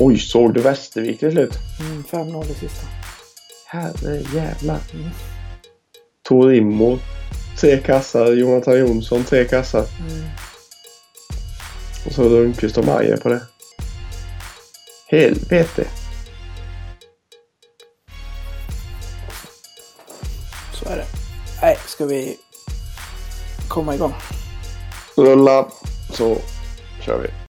Oj, såg du Västervik till slut? Mm, 5-0 i sista. Herre jävlar. Mm. Torimo, tre kassar. Jonathan Jonsson, tre kassar. Mm. Och så Lundqvist och Majer på det. Helvete. Så är det. Nej, ska vi komma igång? Rulla. Så kör vi.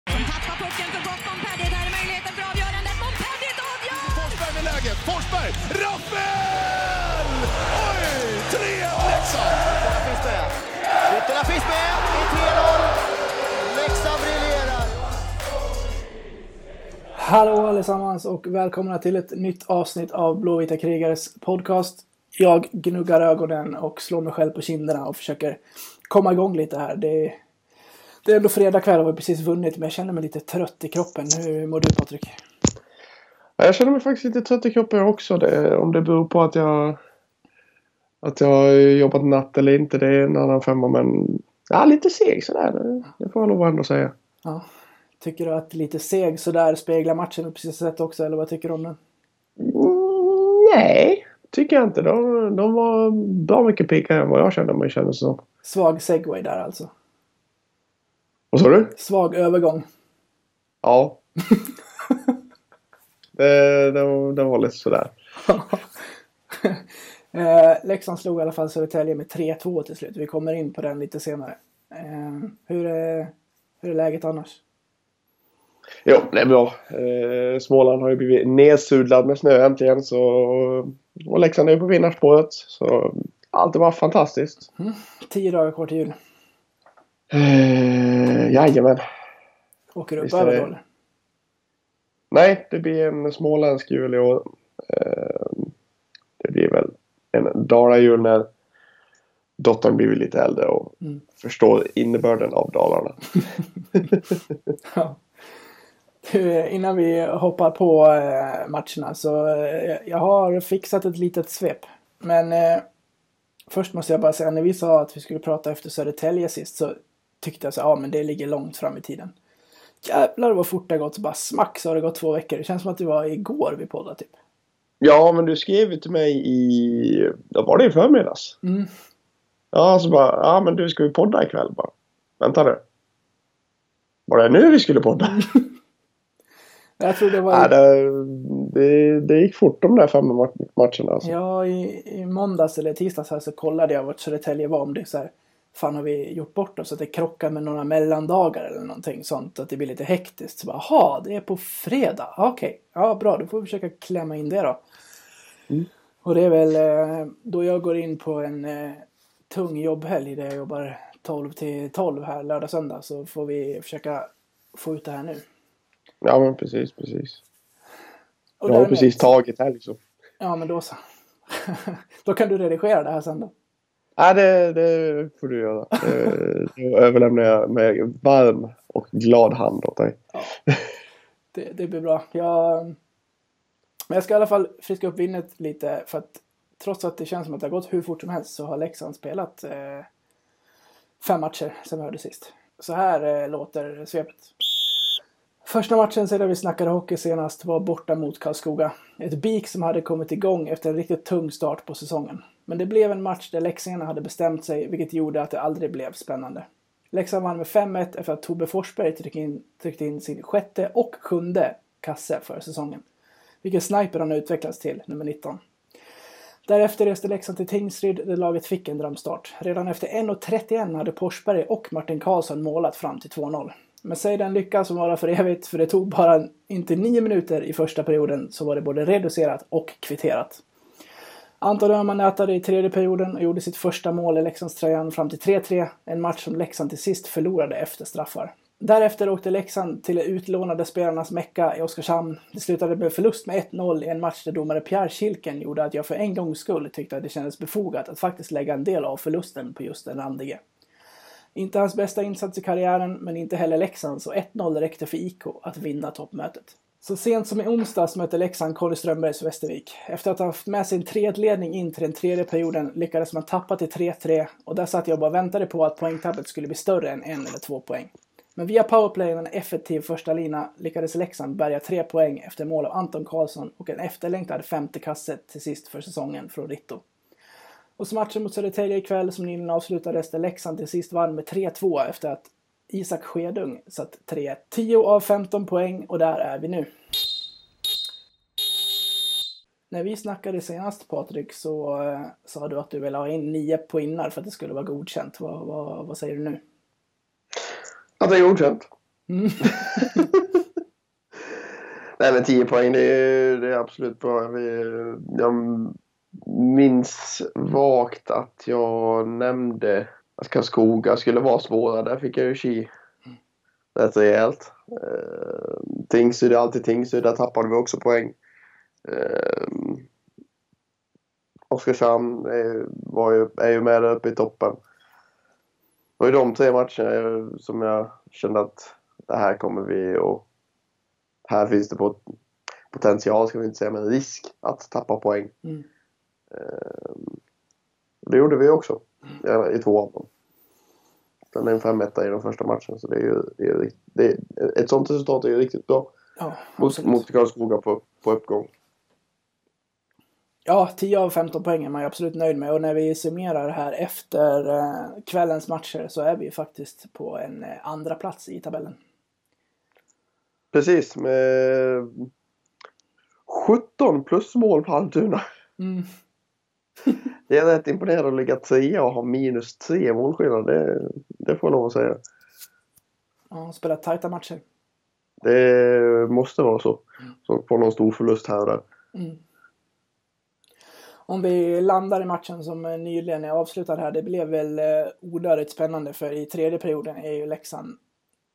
Hallå allesammans och välkomna till ett nytt avsnitt av Blåvita krigares podcast. Jag gnuggar ögonen och slår mig själv på kinderna och försöker komma igång lite här. Det är, det är ändå fredag kväll och vi har precis vunnit men jag känner mig lite trött i kroppen. Hur mår du Patrik? Ja, Jag känner mig faktiskt lite trött i kroppen också. Det, om det beror på att jag att jag har jobbat natt eller inte, det är en annan femma. Men ja, lite seg sådär. Det får jag nog ändå säga. Ja. Tycker du att lite seg sådär speglar matchen på precis sätt också eller vad tycker du om den? Mm, nej, tycker jag inte. De, de var bra mycket piggare än vad jag kände mig kändes som. Svag segway där alltså. Vad sa du? Svag övergång. Ja. var, det var lite sådär. Eh, Leksand slog i alla fall Södertälje med 3-2 till slut. Vi kommer in på den lite senare. Eh, hur, är, hur är läget annars? Jo, det är bra. Eh, Småland har ju blivit nedsudlad med snö äntligen. Så, och Leksand är ju på vinnarspåret. Så allt var fantastiskt. Tio dagar kvar till jul. Eh, jajamän. Åker du upp är över då eller? Nej, det blir en småländsk jul i år. Eh, det blir väl en Dala-jul när dottern blir lite äldre och Mm. förstår innebörden av Dalarna. Ja. Du, Innan vi hoppar på eh, matcherna så eh, jag har fixat ett litet svep. Men eh, först måste jag bara säga, när vi sa att vi skulle prata efter Södertälje sist så tyckte jag så ja men det ligger långt fram i tiden. Jävlar vad fort det har gått, så bara smack så har det gått två veckor. Det känns som att det var igår vi poddade typ. Ja, men du skrev ju till mig i... Då var det i förmiddags. Mm. Ja, så bara... Ja, men du ska vi podda ikväll? Bara, Vänta nu. Var det nu vi skulle podda? Jag tror det var Ja, det, det, det gick fort de där fem ma- matcherna. Alltså. ja, i, i måndags eller tisdags här så kollade jag vart Södertälje var om det är så här Fan har vi gjort bort oss? Att det krockar med några mellandagar eller någonting sånt. Att det blir lite hektiskt. Så bara, Jaha, det är på fredag. Okej, ja bra. Då får vi försöka klämma in det då. Mm. Och det är väl eh, då jag går in på en eh, tung jobbhelg där jag jobbar 12 till 12 här lördag söndag. Så får vi försöka få ut det här nu. Ja, men precis, precis. Och Jag har därmed- precis tagit här liksom. Ja, men då så. då kan du redigera det här sen då. Ja, det, det får du göra. Det, det överlämnar jag med varm och glad hand åt dig. Det, det blir bra. Jag, men jag ska i alla fall friska upp vinnet lite för att trots att det känns som att det har gått hur fort som helst så har Leksand spelat eh, fem matcher sen vi hörde sist. Så här eh, låter svepet. Första matchen sedan vi snackade hockey senast var borta mot Karlskoga. Ett BIK som hade kommit igång efter en riktigt tung start på säsongen. Men det blev en match där leksingarna hade bestämt sig, vilket gjorde att det aldrig blev spännande. Leksand vann med 5-1 efter att Tobbe Forsberg tryckte in, tryckte in sin sjätte och sjunde kasse för säsongen. Vilken sniper han har utvecklats till, nummer 19. Därefter reste Leksand till Tingsryd där laget fick en drömstart. Redan efter 1.31 hade Forsberg och Martin Karlsson målat fram till 2-0. Men säg den lycka som varar för evigt, för det tog bara inte nio minuter i första perioden så var det både reducerat och kvitterat. Anton Öhman nätade i tredje perioden och gjorde sitt första mål i Leksandströjan fram till 3-3. En match som Leksand till sist förlorade efter straffar. Därefter åkte Leksand till de utlånade spelarnas mecka i Oskarshamn. Det slutade med förlust med 1-0 i en match där domare Pierre Kilken gjorde att jag för en gångs skull tyckte att det kändes befogat att faktiskt lägga en del av förlusten på just den randige. Inte hans bästa insats i karriären, men inte heller Leksands så 1-0 räckte för IK att vinna toppmötet. Så sent som i onsdags mötte Leksand Conny Strömbergs Västervik. Efter att ha haft med sin 3-1-ledning in till den tredje perioden lyckades man tappa till 3-3 och där satt jag och bara väntade på att poängtappet skulle bli större än en eller två poäng. Men via powerplay och en effektiv första lina lyckades Leksand bärga tre poäng efter mål av Anton Karlsson och en efterlängtad femte kasse till sist för säsongen från Ritto. Och så matchen mot Södertälje ikväll som nyligen avslutades där Leksand till sist vann med 3-2 efter att Isak Skedung satt 3 10 av 15 poäng och där är vi nu. När vi snackade senast Patrik så eh, sa du att du ville ha in nio pinnar för att det skulle vara godkänt. Vad, vad, vad säger du nu? Att det är godkänt. Mm. Nej men 10 poäng det är, det är absolut bra. Vi, jag minns vagt att jag nämnde att Karlskoga skulle vara svåra. Där fick jag ju chi rätt rejält. Uh, Tingsryd är alltid Tingsryd. Där tappade vi också poäng. Uh, Oskarshamn är, var ju, är ju med där uppe i toppen. Det var ju de tre matcherna som jag kände att det här kommer vi och här finns det pot potential, ska vi inte säga, men risk att tappa poäng. Mm. Ehm, det gjorde vi också i två av dem. Sen en 5 i den första matchen, så det är ju, det är, det är, ett sånt resultat är ju riktigt bra Ja, mot Karlskoga på, på uppgång. Ja, 10 av 15 poäng är man ju absolut nöjd med. Och när vi summerar här efter eh, kvällens matcher så är vi ju faktiskt på en eh, andra plats i tabellen. Precis, med 17 plus mål på Almtuna. Mm. Det är rätt imponerande att ligga trea och ha minus tre målskillnad. Det, det får jag lov att säga. Ja, spelat tajta matcher. Det måste vara så. Så på någon stor förlust här och där. Mm. Om vi landar i matchen som nyligen är avslutad här. Det blev väl eh, onödigt spännande för i tredje perioden är ju Leksand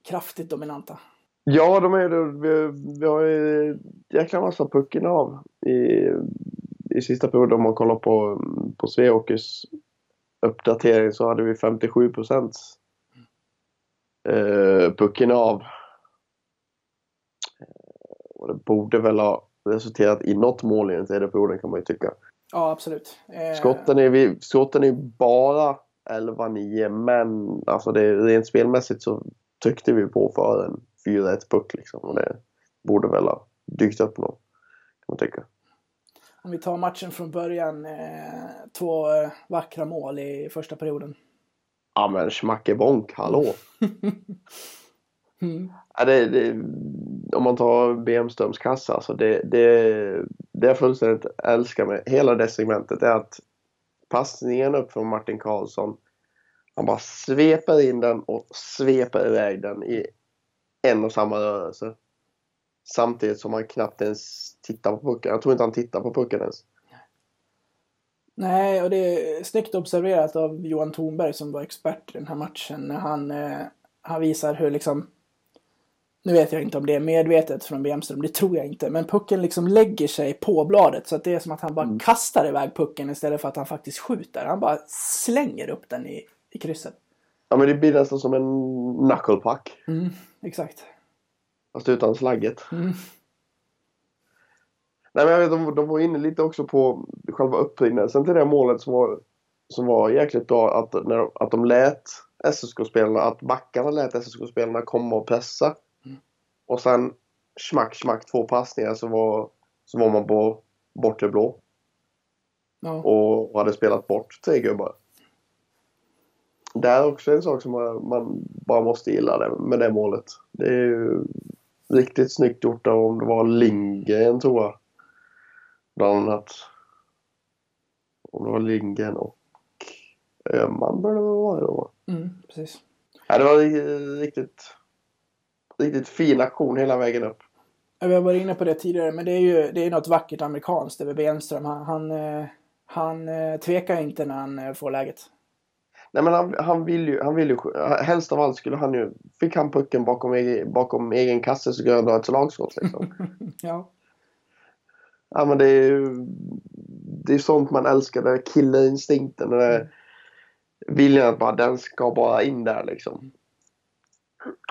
kraftigt dominanta. Ja, de är det. Vi, vi har ju jäkla massa pucken av i, i sista perioden. Om man kollar på, på Sveåkers uppdatering så hade vi 57 procent eh, pucken av. Eh, Och det borde väl ha resulterat i något mål i den tredje perioden kan man ju tycka. Ja, absolut. Eh, Skotten är, vi, skotten är bara 11-9 men alltså det, rent spelmässigt så tryckte vi på för en 4-1 puck liksom. Och det borde väl ha dykt upp någon. Kan man tycka. Om vi tar matchen från början. Eh, två eh, vackra mål i första perioden. Ja men schmackebonk, hallå! Mm. Ja, det, det, om man tar Bemströms kassa, alltså det, det, det jag fullständigt älskar med hela det segmentet är att passningen upp från Martin Karlsson, han bara sveper in den och sveper iväg den i en och samma rörelse. Samtidigt som han knappt ens tittar på pucken. Jag tror inte han tittar på pucken ens. Nej, och det är snyggt observerat av Johan Thornberg som var expert i den här matchen. När han, eh, han visar hur liksom... Nu vet jag inte om det är medvetet från Bemström, det tror jag inte. Men pucken liksom lägger sig på bladet så att det är som att han bara kastar iväg pucken istället för att han faktiskt skjuter. Han bara slänger upp den i, i krysset. Ja men det blir nästan som en knucklepuck. Mm, exakt. Fast utan slagget. Mm. Nej, men jag vet, de, de var inne lite också på själva upprinnelsen till det målet som var, som var jäkligt bra. Att, när, att de lät SSK-spelarna, att backarna lät SSK-spelarna komma och pressa. Och sen smack, smack, två passningar så var, så var man på bortre blå. Ja. Och hade spelat bort tre gubbar. Det är också en sak som man, man bara måste gilla det, med det målet. Det är ju riktigt snyggt gjort av om det var Lindgren tror jag. Bland annat. Om det var Lindgren och Öhman bör det väl vara då. Mm, precis. Ja, det var ri- riktigt, riktigt fin aktion hela vägen upp. Vi har varit inne på det tidigare, men det är ju det är något vackert amerikanskt över Bemström. Han, han, eh, han eh, tvekar inte när han eh, får läget. Nej men han, han vill ju, han vill ju, helst av allt skulle han ju, fick han pucken bakom, egen- bakom egen kasse så skulle han dra ett slagskott liksom. Ja. Ja men det är ju det är sånt man älskar, det är killinstinkten. Det är viljan att bara, den ska bara in där liksom.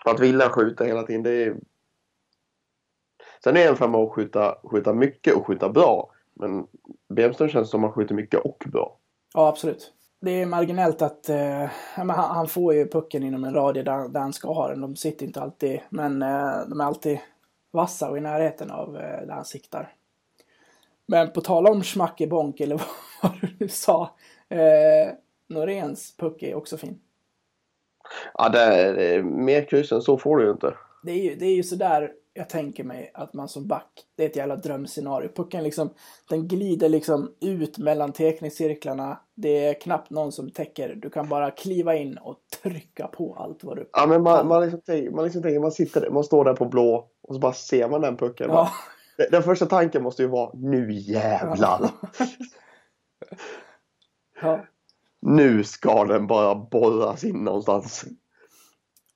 Att vilja skjuta hela tiden, det är Sen är en femma att skjuta, skjuta mycket och skjuta bra. Men Bemström känns som att han skjuter mycket och bra. ja, absolut. Det är marginellt att eh, han, han får ju pucken inom en radie där, där han ska ha den. De sitter inte alltid, men eh, de är alltid vassa och i närheten av eh, där han siktar. Men på tal om schmack i bonk eller vad du nu sa. Eh, Noréns puck är också fin. Ja, det är, det är mer kryss än så får du ju inte. Det är ju, det är ju sådär jag tänker mig att man som back, det är ett jävla drömscenario. Pucken liksom, den glider liksom ut mellan teknikcirklarna. Det är knappt någon som täcker. Du kan bara kliva in och trycka på allt vad du Ja, men man, man, liksom tänker, man liksom tänker, man sitter man står där på blå och så bara ser man den pucken. Ja. Den- första tanken måste ju vara nu jävlar. ja. Nu ska den bara borras in någonstans.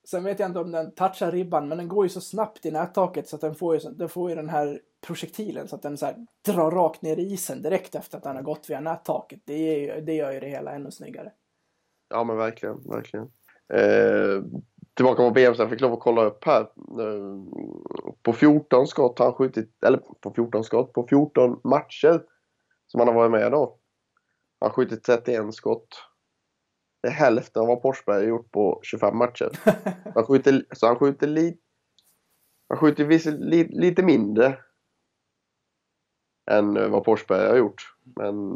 Sen vet jag inte om den touchar ribban, men den går ju så snabbt i nättaket så att den får ju, den, får ju den här projektilen så att den så här drar rakt ner i isen direkt efter att den har gått via nättaket. Det, är ju, det gör ju det hela ännu snyggare. Ja men verkligen, verkligen. Eh, tillbaka på BM jag fick lov att kolla upp här. Eh, på 14 skott har han skjutit, eller på 14 skott, på 14 matcher som han har varit med då. Han har skjutit 31 skott. Det är hälften av vad Forsberg har gjort på 25 matcher. Han skjuter, så han skjuter, li, han skjuter viss, li, lite mindre än eh, vad Forsberg har gjort. Men,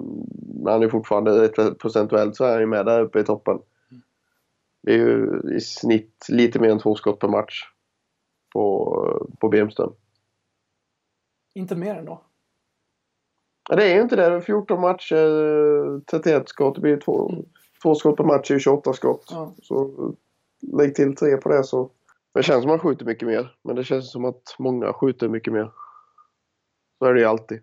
men han är fortfarande procentuellt så är han ju med där uppe i toppen. Det är ju i snitt lite mer än två skott per match på, på Bemström. Inte mer ändå. Ja, det är ju inte det. 14 matcher, 31 skott. Det blir två, två skott per match, är ju 28 skott. Ja. Så lägg till tre på det så. Det känns som att han skjuter mycket mer. Men det känns som att många skjuter mycket mer. Så är det ju alltid.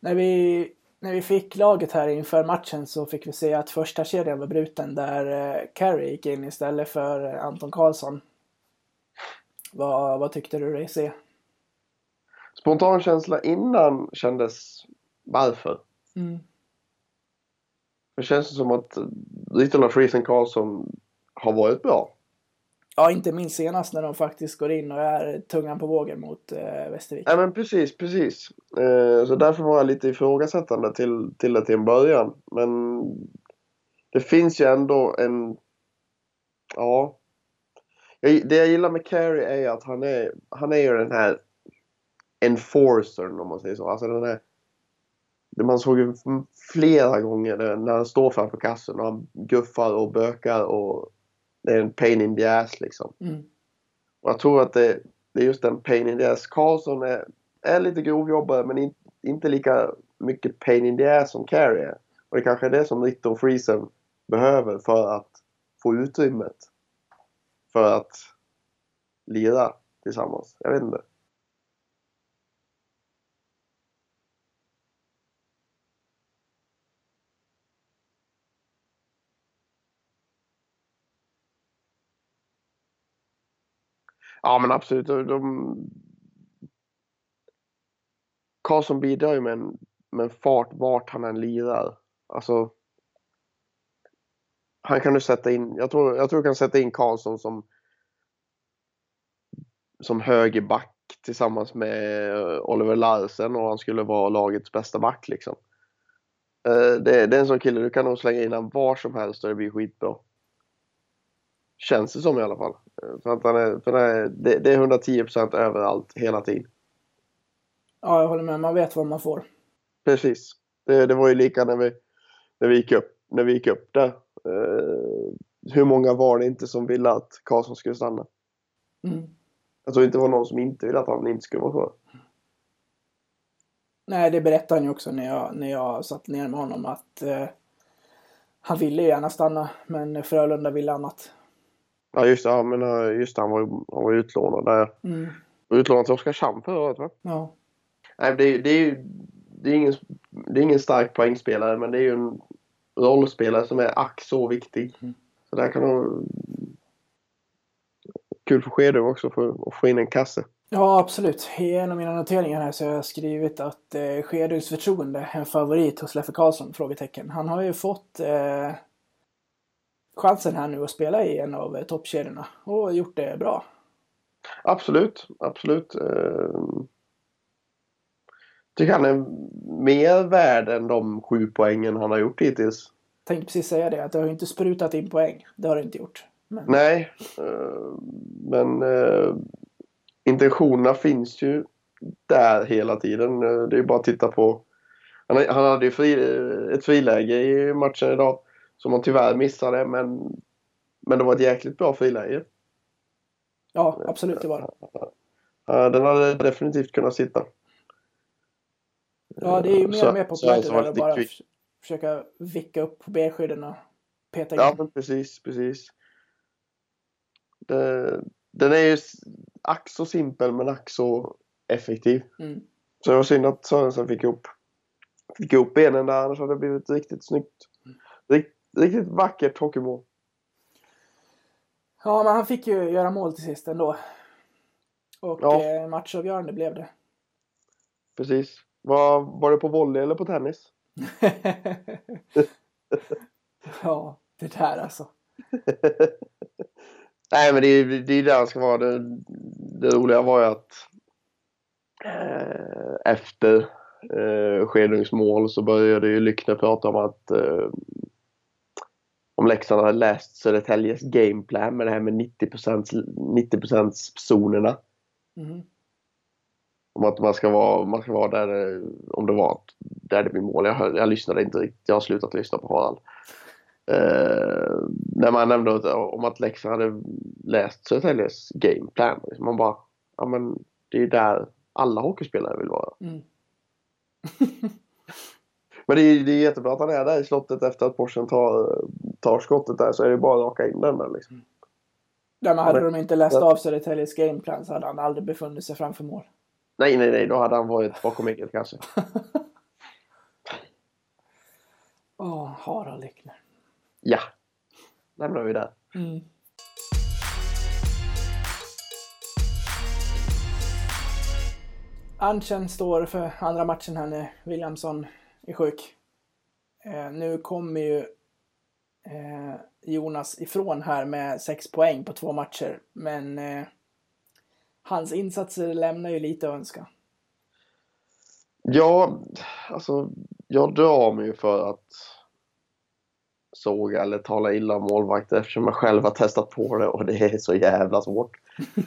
När vi, när vi fick laget här inför matchen så fick vi se att första kedjan var bruten där eh, Carey gick in istället för eh, Anton Karlsson. Vad, vad tyckte du dig se? Spontankänsla innan kändes varför. Mm. Det känns som att Ritola Friesen Karlsson har varit bra. Ja, inte minst senast när de faktiskt går in och är tungan på vågen mot eh, Västervik. Ja men precis, precis. Eh, så därför var jag lite ifrågasättande till, till det till en början. Men det finns ju ändå en... Ja. Jag, det jag gillar med Carey är att han är, han är ju den här enforcern om man säger så. Alltså den här... Man såg ju flera gånger när han står framför kassen och han guffar och bökar och det är en pain in the ass liksom. Mm. Och jag tror att det, det är just den pain in the ass. Karlsson är, är lite grovjobbare men in, inte lika mycket pain in the ass som Carey är. Och det kanske är det som Ritter och Friesen behöver för att få utrymmet. För att lira tillsammans. Jag vet inte. Ja men absolut. De, de... Karlsson bidrar ju med en, med en fart vart han än lirar. Alltså. Han kan du sätta in. Jag tror, jag tror du kan sätta in Karlsson som. Som högerback tillsammans med eh, Oliver Larsen och han skulle vara lagets bästa back liksom. Eh, det, det är en sån kille du kan nog slänga in honom var som helst och det blir skitbra. Känns det som i alla fall. Eh, För att han är, för det, är, det, det är 110% överallt hela tiden. Ja, jag håller med. Man vet vad man får. Precis. Det, det var ju lika när vi, när vi gick upp, när vi gick upp där. Eh, hur många var det inte som ville att Karlsson skulle stanna? Mm. Jag tror inte det var någon som inte ville att han inte skulle vara kvar. Nej, det berättade han ju också när jag, när jag satt ner med honom att eh, han ville gärna stanna, men Frölunda ville annat. Ja just det, ja, men, eh, just det han var, han var utlånad där. Mm. Utlånad till Oskarshamn förra året va? Ja. Nej, det, är- det är det är ingen, det är ingen stark poängspelare men det är ju en rollspelare som är ack så viktig. Så där kan de... Kul för Skedö också för att få in en kasse. ja, absolut. I en av mina noteringar här så har jag skrivit att eh, Skedus förtroende är en favorit hos Leffe Karlsson? Frågetecken. Han har ju fått eh, chansen här nu att spela i en av eh, toppkedjorna och gjort det bra. Absolut, absolut. Eh, tycker han är mer värd än de sju poängen han har gjort hittills. tänkte precis säga det, att det har ju inte sprutat in poäng. Det har det inte gjort. Men, Nej, eh, men eh, intentionerna finns ju där hela tiden. Det är bara att titta på... Han, han hade ju fri, ett friläge i matchen idag som han tyvärr missade, men, men det var ett jäkligt bra friläge. ja, absolut det var det. Den hade definitivt kunnat sitta. Ja, det är ju mer och mer populärt att bara kvick. försöka vicka upp på B-skydden och peta in. Ja, men precis, precis. Det, den är ju ack så simpel men ack så effektiv. Mm. Så det var synd att Sörensen fick ihop, fick ihop benen där, annars hade det blivit riktigt snyggt. Rikt, riktigt vackert hockeymål. Ja, men han fick ju göra mål till sist ändå. Och Ja. eh, matchavgörande blev det. Precis. Var, var det på volley eller på tennis? ja, det där alltså. Nej, men det är det är där han ska vara. Det, det roliga var ju att eh, efter eh, Skedungs mål så började ju Lyckner prata om att eh, om Leksand hade läst Södertäljes gameplan med det här med 90%, 90 zonerna. Mhm. Om att man ska vara, man ska vara där, det- om det var där det blir mål. Jag, hör, jag lyssnade inte riktigt, jag har slutat lyssna på Harald. Eh, när man nämnde att- om att Leksand hade läst Södertäljes gameplan. Man bara, ja men det är ju där alla hockeyspelare vill vara. Mm. Men det är, det är jättebra att han är där i slottet efter att Porschen tar, tar skottet där så är det bara att raka in den där liksom. Ja, men hade de inte läst av Södertäljes gameplan så hade han aldrig befunnit sig framför mål. Nej, nej, nej, då hade han varit bakom eget kanske. Åh, Harald Lyckner. Ja, lämnar vi där. Mm. Anchen står för andra matchen här när Williamson är sjuk. Eh, nu kommer ju eh, Jonas ifrån här med sex poäng på två matcher. Men eh, hans insatser lämnar ju lite att önska. Ja, alltså jag drar mig ju för att såga eller tala illa om målvakter eftersom jag själv har testat på det och det är så jävla svårt.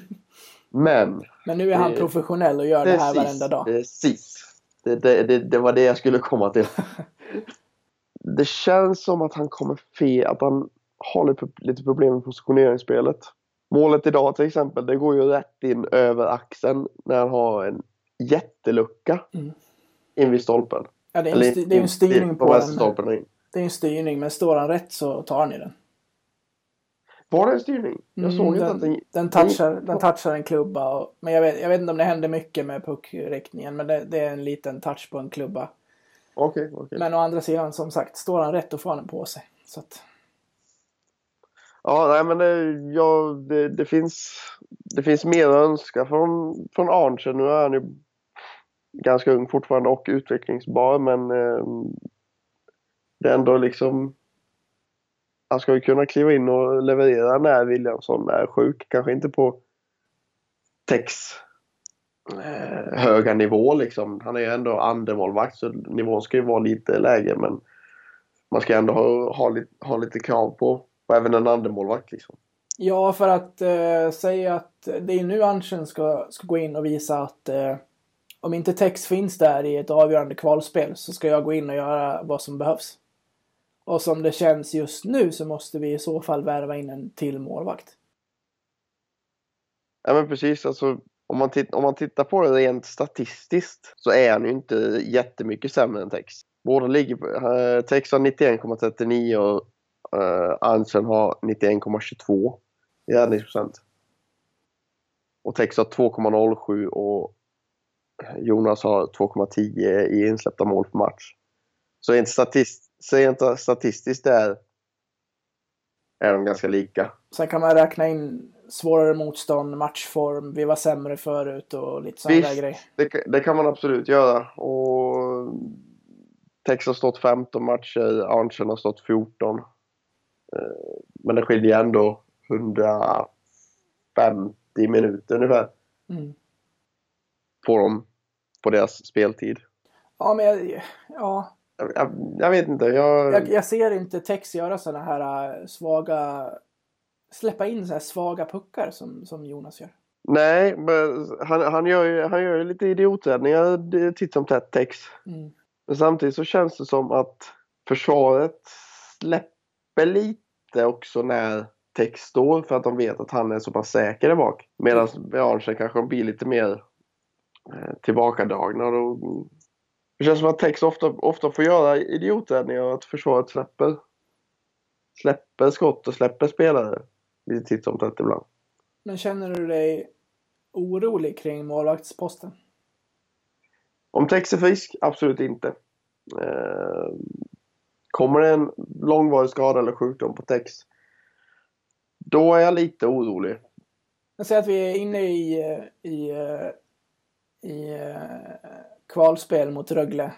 Men Men nu är han Det- professionell och gör det här varenda dag. Precis. Det, det, det, det var det jag skulle komma till. det känns som att han kommer fel, att han har lite, problem med positioneringsspelet. Målet idag till exempel, det går ju rätt in över axeln när han har en jättelucka Mm. in vid stolpen. Ja, det är, en, st- det är en styrning på den. stolpen in. Det är en styrning, men står han rätt så tar han ju den. Var det en styrning? Jag Mm, såg inte den, att den... den, touchar, den touchar en klubba. Och, men jag vet, jag vet inte om det händer mycket med puckriktningen. Men det, det är en liten touch på en klubba. Okej, okej. Men å andra sidan, som sagt, står han rätt då får han den på sig. Så att, Ja, nej men det, ja, det, det, finns, det finns mer att önska från, från Arntzen. Nu är han ju ganska ung fortfarande och utvecklingsbar men eh, det är ändå liksom han ska ju kunna kliva in och leverera när Williamson är sjuk. Kanske inte på Tex eh, höga nivå liksom. Han är ju ändå andemålvakt så nivån ska ju vara lite lägre men man ska ändå ha, ha, lite, ha lite krav på, på även en andemålvakt. liksom. ja, för att eh, säga att det är nu Anchen ska, ska gå in och visa att eh, om inte Tex finns där i ett avgörande kvalspel så ska jag gå in och göra vad som behövs. Och som det känns just nu så måste vi i så fall värva in en till målvakt. Ja men precis, alltså om man, titt- om man tittar på det rent statistiskt så är han ju inte jättemycket sämre än Tex. Båda ligger på, uh, Tex har 91,39 och eh, uh, Ansen har 91,22 i räddningsprocent. Och Tex har 2,07 och Jonas har 2,10 i insläppta mål per match. Så rent, statist, rent statistiskt är, är de ganska lika. Sen kan man räkna in svårare motstånd, matchform, vi var sämre förut och lite sådana där grejer. det, det kan man absolut göra. Och Tex har stått 15 matcher, Arntzen har stått 14. Eh, Men det skiljer ändå 150 minuter ungefär Mm. på dem, på deras speltid. Ja, men jag, ja, Jag, jag vet inte. Jag, Jag, jag ser inte Tex göra såna här äh, svaga... Släppa in så här svaga puckar som, som Jonas gör. Nej, men han, han, gör ju, han gör lite idioträddningar titt som tätt Tex. Mm. Men samtidigt så känns det som att försvaret släpper lite också när Tex står för att de vet att han är så pass säker där bak. Medan Bjarnsen kanske blir lite mer eh, tillbakadragna. Då, det känns som att Tex ofta, ofta får göra idioträddningar att försvaret släpper, släpper skott och släpper spelare lite titt som tätt ibland. Men känner du dig orolig kring målvaktsposten? Om Tex är frisk? Absolut inte. Eh, kommer det en långvarig skada eller sjukdom på Tex? Då är jag lite orolig. Jag säger att vi är inne i, eh, i, eh, i eh, kvalspel mot Rögle.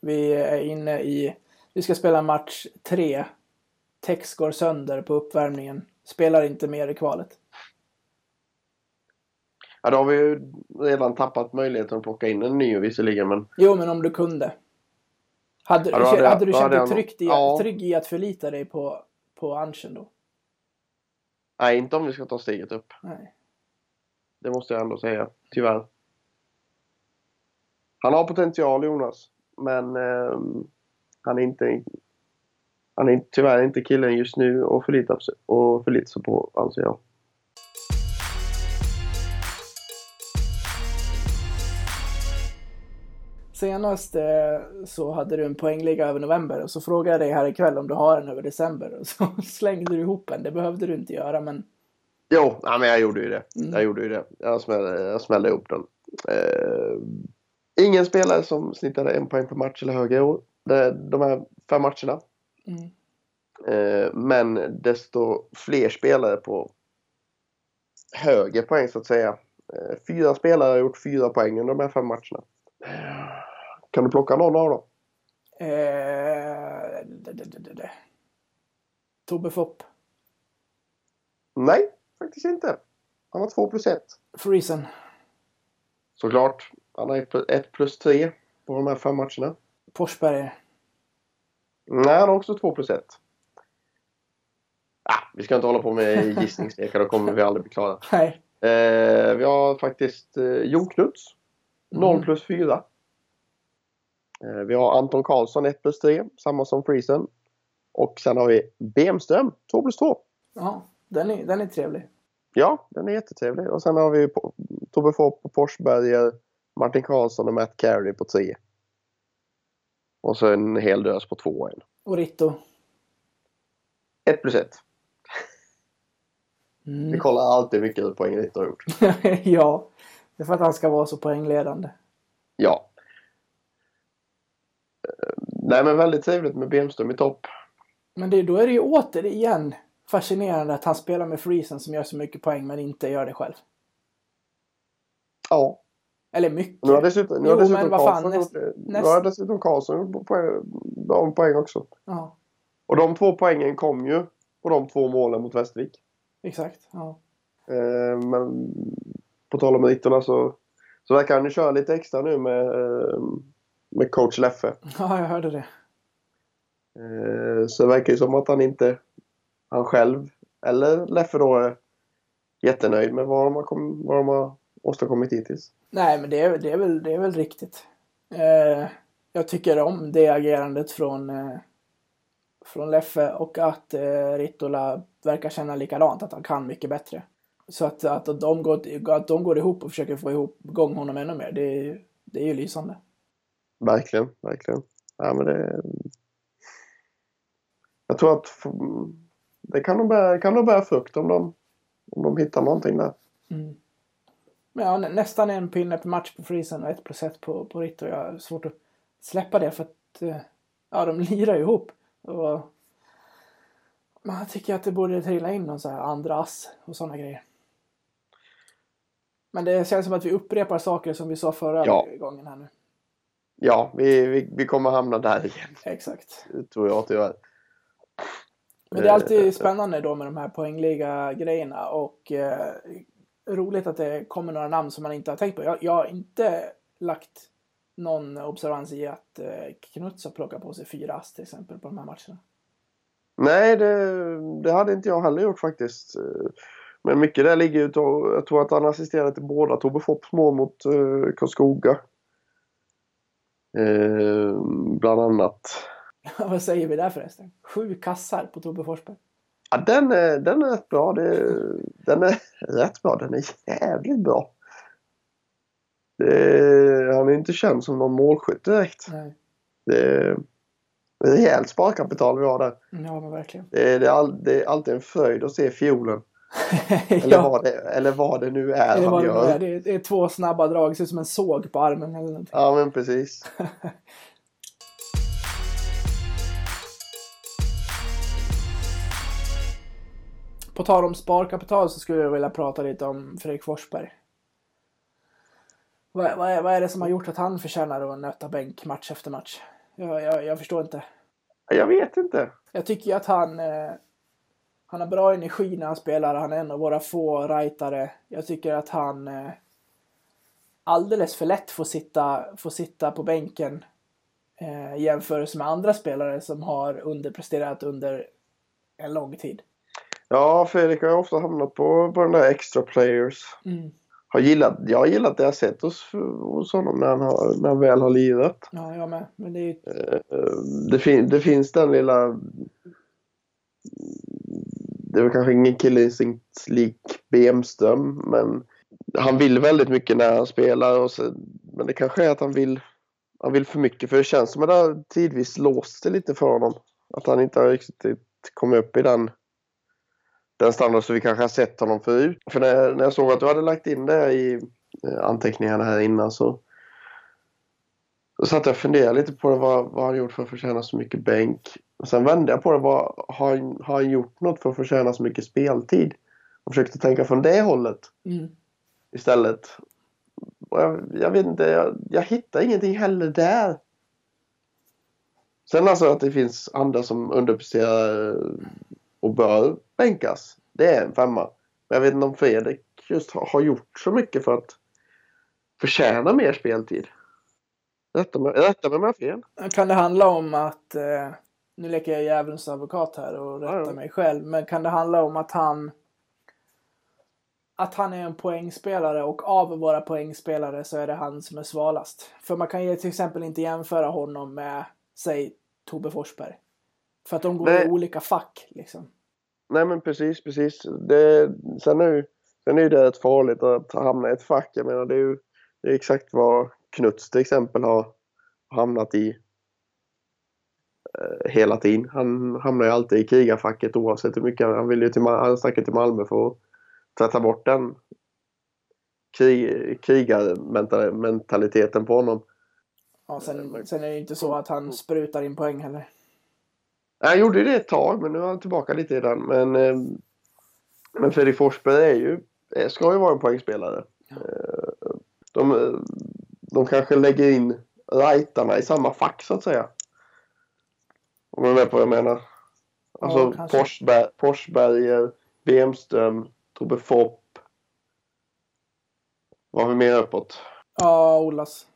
Vi är inne i... Vi ska spela match tre. Tex går sönder på uppvärmningen. Spelar inte mer i kvalet. Ja, då har vi ju redan tappat möjligheten att plocka in en ny visserligen, men Jo, men om du kunde. Hade, Ja, hade hade du känt dig jag nog- trygg i, ja. trygg i att förlita dig på, på Anschen då? nej, inte om vi ska ta steget upp. Nej. Det måste jag ändå säga, tyvärr. Han har potential, Jonas, men ehm, han är inte han är tyvärr inte killen just nu att förlita och förlita sig på, anser jag. Senast eh, så hade du en poängliga över november och så frågade jag dig här ikväll om du har en över december och så slängde du ihop en. Det behövde du inte göra men Jo, nej, men jag gjorde ju det. Mm. Jag gjorde ju det. Jag smällde, jag smällde ihop den. Eh, ingen spelare som snittade en poäng per match eller högre år. De här fem matcherna. mm, Eh, men desto fler spelare på högre poäng så att säga. Eh, fyra spelare har gjort fyra poäng under de här fem matcherna. Kan du plocka någon av dem? eh, d- d- d- d- Tobbe Fopp. Nej, faktiskt inte. Han har två plus ett. Friesen. Såklart. Han har ett plus- ett plus tre på de här fem matcherna. Forsberg. Nej, han har också två plus ett. Ah, vi ska inte hålla på med gissningslekar, då kommer vi aldrig bli klara. Nej. Eh, vi har faktiskt eh, Jon Knuts. 0 Mm. plus 4. Eh, vi har Anton Karlsson 1 plus 3, samma som Friesen. Och sen har vi Bemström 2 plus 2. Ja, den är, den är trevlig. Ja, den är jättetrevlig. Och sen har vi Tobbe Fopp och Forsberger, Martin Karlsson och Matt Carey på 3. Och så en hel drös på 2 och en. Och Ritto. 1 plus 1. Vi Mm. kollar alltid vilka poäng Ritter har gjort. ja, det är för att han ska vara så poängledande. Ja. Nej men väldigt trevligt med Bemström i topp. Men det, då är det ju återigen fascinerande att han spelar med Friesen som gör så mycket poäng men inte gör det själv. Ja. Eller mycket. Nu har dessutom, nu Jo, har dessutom fan, Karlsson näst- gjort, nu näst- har dessutom Karlsson gjort poäng, de poäng också. Ja, Och de två poängen kom ju på de två målen mot Västervik. exakt. Ja. Eh, men på tal om meriterna så, så verkar han ju köra lite extra nu med, eh, med coach Leffe. ja, jag hörde det. Eh, så det verkar ju som att han inte, han själv eller Leffe då är jättenöjd med vad de har, vad de har åstadkommit hittills. Nej, men det är, det är, väl, det är väl riktigt. Eh, jag tycker om det agerandet från, eh, från Leffe och att eh, Rittola verkar känna likadant, att han kan mycket bättre. Så att, att, de går, att de går ihop och försöker få ihop igång honom ännu mer, det är, det är ju lysande. Verkligen, verkligen. Ja, men det... Jag tror att det kan nog bära, kan nog bära frukt om de, om de hittar någonting där. Mm. Men ja, nä- nästan en pinne per match på Friesen och ett plus ett på, på Ritto. Jag har svårt att släppa det för att eh, ja, de lirar ju ihop. Och man tycker att det borde trilla in någon så här andra ass och sådana grejer. Men det känns som att vi upprepar saker som vi sa förra Ja. gången här nu. Ja, vi, vi, vi kommer hamna där igen, Exakt. tror jag tyvärr. Men det är Eh, alltid spännande då med de här poängliga grejerna och eh, roligt att det kommer några namn som man inte har tänkt på. Jag, jag har inte lagt någon observans i att eh, Knuts har plockat på sig fyra ass till exempel på de här matcherna. Nej, det, det hade inte jag heller gjort faktiskt. Men mycket där ligger ju Jag tror att han assisterade till båda Tobbe Fopps mål mot uh, Karlskoga. Uh, bland annat. Vad säger vi där förresten? Sju kassar på Tobbe Forsberg. Ja, den är, den är rätt bra. Det, den är rätt bra. Den är jävligt bra. Det, han är inte känd som någon målskytt direkt. Nej. Det, det är rejält sparkapital vi har där. Ja, men verkligen. Det är, det, är all, det är alltid en fröjd att se fiolen. Eller, ja. vad, det, eller vad det nu är Eller han gör. Det är, det är två snabba drag, det ser ut som en såg på armen eller någonting. Ja, men precis. På tal om sparkapital så skulle jag vilja prata lite om Fredrik Forsberg. Vad, vad, är, vad är det som har gjort att han förtjänar att nöta bänk match efter match? Jag, jag, jag förstår inte. Jag vet inte. Jag tycker ju att han, eh, han har bra energi när han spelar. Han är en av våra få rightare. Jag tycker att han eh, alldeles för lätt får sitta, får sitta på bänken eh, i jämförelse med andra spelare som har underpresterat under en lång tid. Ja, Fredrik har ofta hamnat på, på den där extra players. Mm. Har gillat, jag har gillat det jag sett hos, hos honom när han, har, när han väl har lirat. Ja, jag med. Men det är ju Eh, Det, fin, det finns den lilla... Det väl kanske ingen killinstinkt lik Bemström, men han vill väldigt mycket när han spelar. Och så, men det kanske är att han vill, han vill för mycket, för det känns som att det tidvis låst sig lite för honom. Att han inte har riktigt kommit upp i den, den standard som vi kanske har sett honom förut. För när, när jag såg att du hade lagt in det i eh, anteckningarna här innan så då satt jag och funderade lite på det, vad, vad har han gjort för att förtjäna så mycket bänk? Och sen vände jag på det, vad, har, har han gjort något för att förtjäna så mycket speltid? Och försökte tänka från det hållet mm. istället. Jag, jag vet inte, jag, jag hittar ingenting heller där. Sen alltså att det finns andra som underpresterar och bör bänkas. Det är en femma. Men jag vet inte om Fredrik just har, gjort så mycket för att förtjäna mer speltid. Rätta mig, om jag har fel. Kan det handla om att, eh, nu leker jag djävulens advokat här och rättar ja. mig själv, men kan det handla om att han att han är en poängspelare och av våra poängspelare så är det han som är svalast. För man kan ju till exempel inte jämföra honom med, säg, Tobbe Forsberg. För att de går Nej. i olika fack liksom. Nej men precis, precis. Det, sen, är sen är ju det rätt farligt att hamna i ett fack. Jag menar det är ju det är exakt vad Knuts till exempel har hamnat i eh, hela tiden. Han hamnar ju alltid i krigarfacket oavsett hur mycket han vill ju till, han stack till Malmö för att tvätta bort den krig, krigarmentaliteten på honom. Ja, sen, sen är det ju inte så att han sprutar in poäng heller. Han gjorde det ett tag men nu är han tillbaka lite i den. Men, eh, men Fredrik Forsberg är ju, är- ska ju vara en poängspelare. Eh, De, eh, de kanske lägger in rightarna i samma fack så att säga. Om du är med på vad jag menar. Alltså kanske. Forsberg, Forsberger, Bemström, Tobbe Fopp. Vad har vi mer uppåt? Ja, Olas.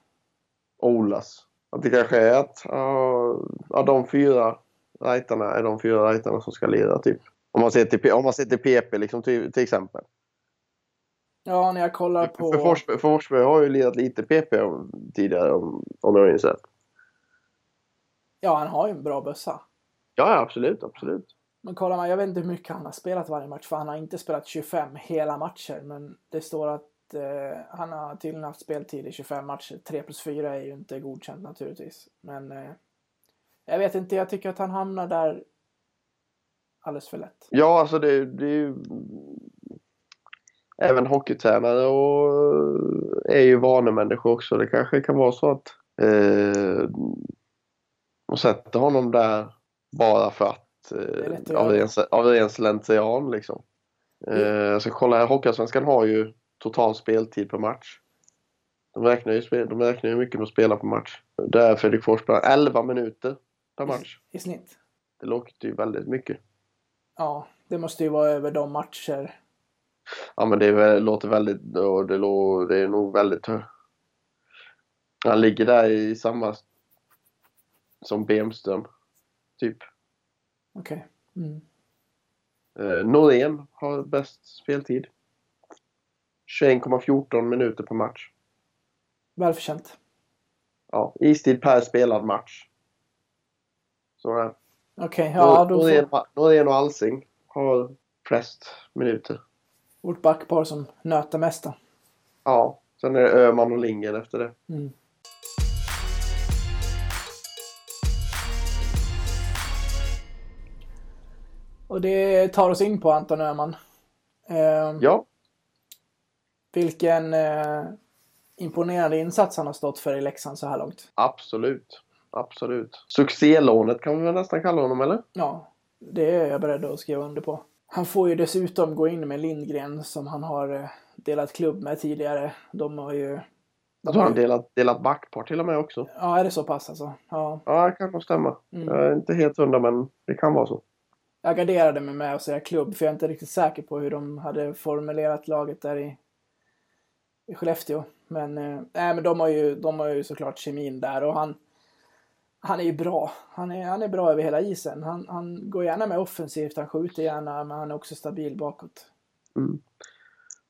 Olas. Att det kanske är att ja, ja, de fyra rightarna är de fyra rightarna som ska lira typ. Om man ser till, om man ser till PP liksom till, till exempel. Ja, när jag kollar på... För Forsberg, Forsberg har ju lirat lite PP tidigare om, om jag minns rätt. Ja, han har ju en bra bössa. Ja, ja, absolut, absolut. Men kollar man, jag vet inte hur mycket han har spelat varje match, för han har inte spelat 25 hela matcher. Men det står att eh, han har tydligen haft speltid i 25 matcher. 3 plus 4 är ju inte godkänt naturligtvis. Men eh, jag vet inte, jag tycker att han hamnar där alldeles för lätt. Ja, alltså det, det är ju... Även hockeytränare och är ju vanemänniskor också. Det kanske kan vara så att eh, de sätter honom där bara för att eh, av, ren, av ren slentrian liksom. Eh, så kolla här, Hockeyallsvenskan har ju total speltid per match. De räknar ju, de räknar ju mycket med att spela på match. Där är Fredrik Forsberg 11 minuter per match. I snitt. Det låter ju väldigt mycket. Ja, det måste ju vara över de matcher. Ja men det är, låter väldigt, och det, lå- det är nog väldigt Han ligger där i samma som Bemström. Typ. Okej. Mm. Eh, Norén har bäst speltid. 21,14 minuter per match. Välförtjänt. Ja, istid per spelad match. Så. Okej, ja då Norén, får Norén och Alsing har flest minuter. vårt backpar som nöter mest då. Ja, sen är det Öhman och Lindgren efter det. Mm. Och det tar oss in på Anton Öhman. Eh, Ja, Vilken eh, imponerande insats han har stått för i Leksand så här långt. absolut. Absolut. Succélånet kan vi nästan kalla honom, eller? Ja, det är jag beredd att skriva under på. Han får ju dessutom gå in med Lindgren som han har eh, delat klubb med tidigare. De har ju... Jag tror han delat, delat backpar till och med också. Ja, är det så pass alltså? Ja. Ja, det kan nog stämma. Mm. Jag är inte helt hundra, men det kan vara så. Jag garderade mig med att säga klubb för jag är inte riktigt säker på hur de hade formulerat laget där i, i Skellefteå. Men, eh, nej, men de, har ju, de har ju såklart kemin där och han, han är ju bra. Han är, han är bra över hela isen. Han, han går gärna med offensivt, han skjuter gärna men han är också stabil bakåt.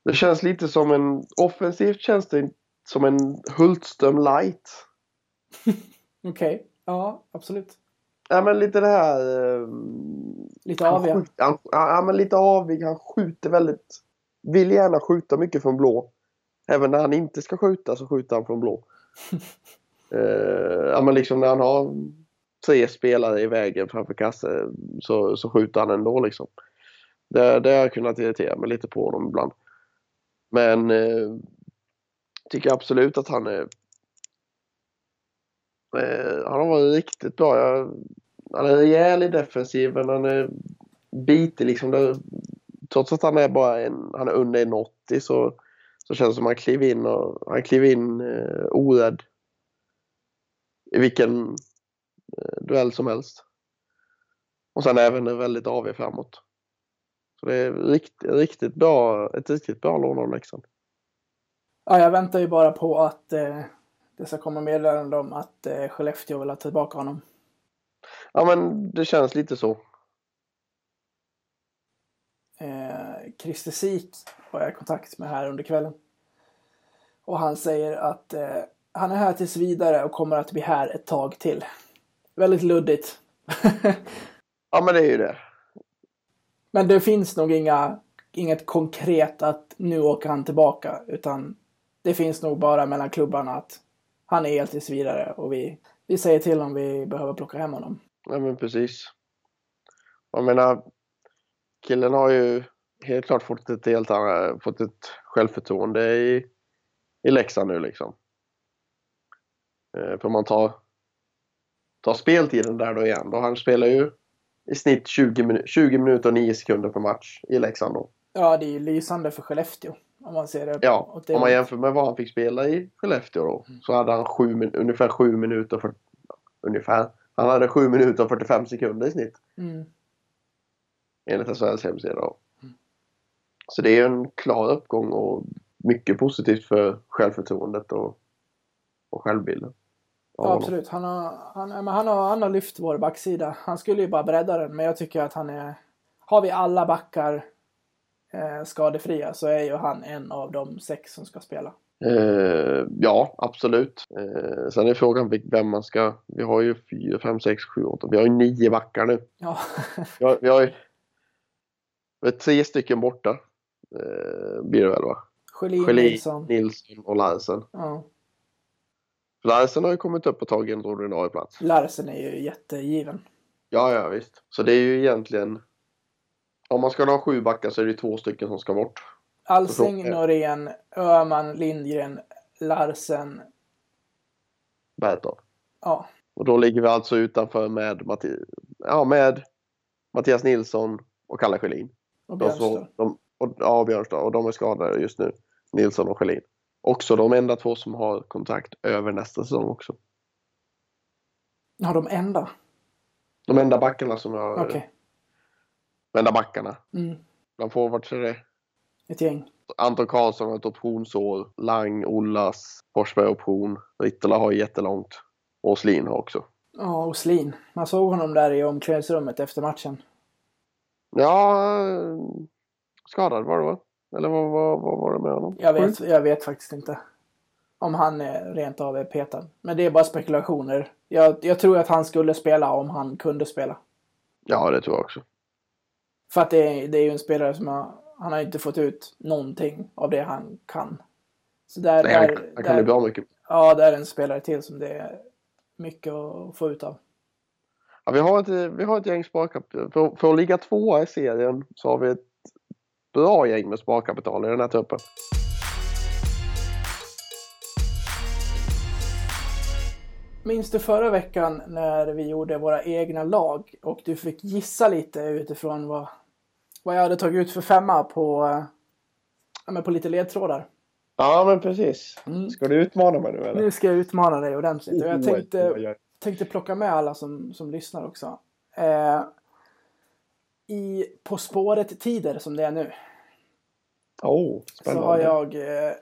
Det känns lite som en... Offensivt känns det som en Hultström light. Okej, ja absolut. Ja, men lite det här... eh, Lite skjut- han, ja, men lite avig. Han skjuter väldigt... Vill gärna skjuta mycket från blå. Även när han inte ska skjuta så skjuter han från blå. Eh, ja, men liksom när han har tre spelare i vägen framför kasse så, så skjuter han ändå liksom. Det, det har jag kunnat irritera mig lite på honom ibland. Men eh, tycker absolut att han är eh, han har varit riktigt bra. Jag, han är rejäl i defensiven. Han är bitig liksom. Där, trots att han är bara en, han är under 1,80 så, så känns det som att han kliver in och han kliver in eh, orädd vilken eh, duell som helst. Och sen även är väldigt avig framåt. Så det är rikt, riktigt bra, ett riktigt bra lån av Leksand. Ja, jag väntar ju bara på att eh, det ska komma meddelande om att eh, Skellefteå vill ha tillbaka honom. Ja men det känns lite så. Eh, Christer Sik har jag kontakt med här under kvällen. Och han säger att eh, han är här tills vidare och kommer att bli här ett tag till. Väldigt luddigt. Ja men det är ju det. Men det finns nog inga, inget konkret att nu åker han tillbaka. Utan det finns nog bara mellan klubbarna att han är helt tills vidare och vi, vi säger till om vi behöver plocka hem honom. Ja men precis. Jag menar, killen har ju helt klart fått ett helt annat, fått ett självförtroende i, i Leksand nu liksom. Eh, för man tar, tar speltiden där då igen. Då han spelar ju i snitt 20, minu- 20 minuter och 9 sekunder per match i Leksand då. Ja, det är ju lysande för Skellefteå. Om man ser det Ja, det om man jämför med vad han fick spela i Skellefteå då så hade han sju, min- ungefär 7 minuter för, ungefär. Han hade 7 minuter och 45 sekunder i snitt. Mm. enligt SHLs hemsida. Då. Så det är en klar uppgång och mycket positivt för självförtroendet och, och självbilden. Ja, absolut. Han har, han, men han, har, han har lyft vår backsida. Han skulle ju bara bredda den, men jag tycker att han är... Har vi alla backar eh, skadefria så är ju han en av de sex som ska spela. Eh, ja, absolut. Eh, sen är frågan vem man ska... Vi har ju 4, 5, 6, 7, 8. Vi har ju nio backar nu. Ja, Vi har, vi har ju vi har tre stycken borta. Eh, blir det väl va? Sjölin, Schelin, Nilsson. Nilsson och Larsen. Ja. Larsen har ju kommit upp och tagit en ordinarie plats. Larsen är ju jättegiven. Ja, ja visst. Så det är ju egentligen... Om man ska ha sju backar så är det två stycken som ska bort. Alsing, Norén, Öhman, Lindgren, Larsen. Bertov. Ja, Och då ligger vi alltså utanför med, Matti... ja, med Mattias Nilsson och Kalle Schelin. och De, Björnstad. de, och, ja, Björnstad. Och de är skadade just nu. Nilsson och Schelin. Också de enda två som har kontrakt över nästa säsong också. Ja, de enda. De enda backarna som har... Okej. De enda backarna. Mm. Bland forwards är det Ett gäng. Anton Karlsson har ett optionsår. Lang, Ollas, Forsberg option. Rittola har jättelångt. Åslin har också. Ja, Oslin. Man såg honom där i omklädningsrummet efter matchen. Ja, eh, skadad var det va? Eller vad, vad, vad var det med honom? Jag vet, jag vet faktiskt inte. Om han är rent av är petad. Men det är bara spekulationer. Jag, jag tror att han skulle spela om han kunde spela. Ja, det tror jag också. För att det är, det är ju en spelare som har, han har inte fått ut någonting av det han kan. Så där, Nej, han, där, han kan ju där, bra mycket. Ja, det är en spelare till som det är mycket att få ut av. Ja, vi, har ett, vi har ett gäng sparkapital. För, för att ligga tvåa i serien så har vi ett bra gäng med sparkapital i den här truppen. Minns du förra veckan när vi gjorde våra egna lag och du fick gissa lite utifrån vad, vad jag hade tagit ut för femma på, eh, ja, men på lite ledtrådar? Ja, men precis. Mm. Ska du utmana mig nu eller? Nu ska jag utmana dig ordentligt och jag Oj, tänkte, tänkte plocka med alla som, som lyssnar också. Eh, I På spåret-tider som det är nu Oh, så spännande. har jag eh,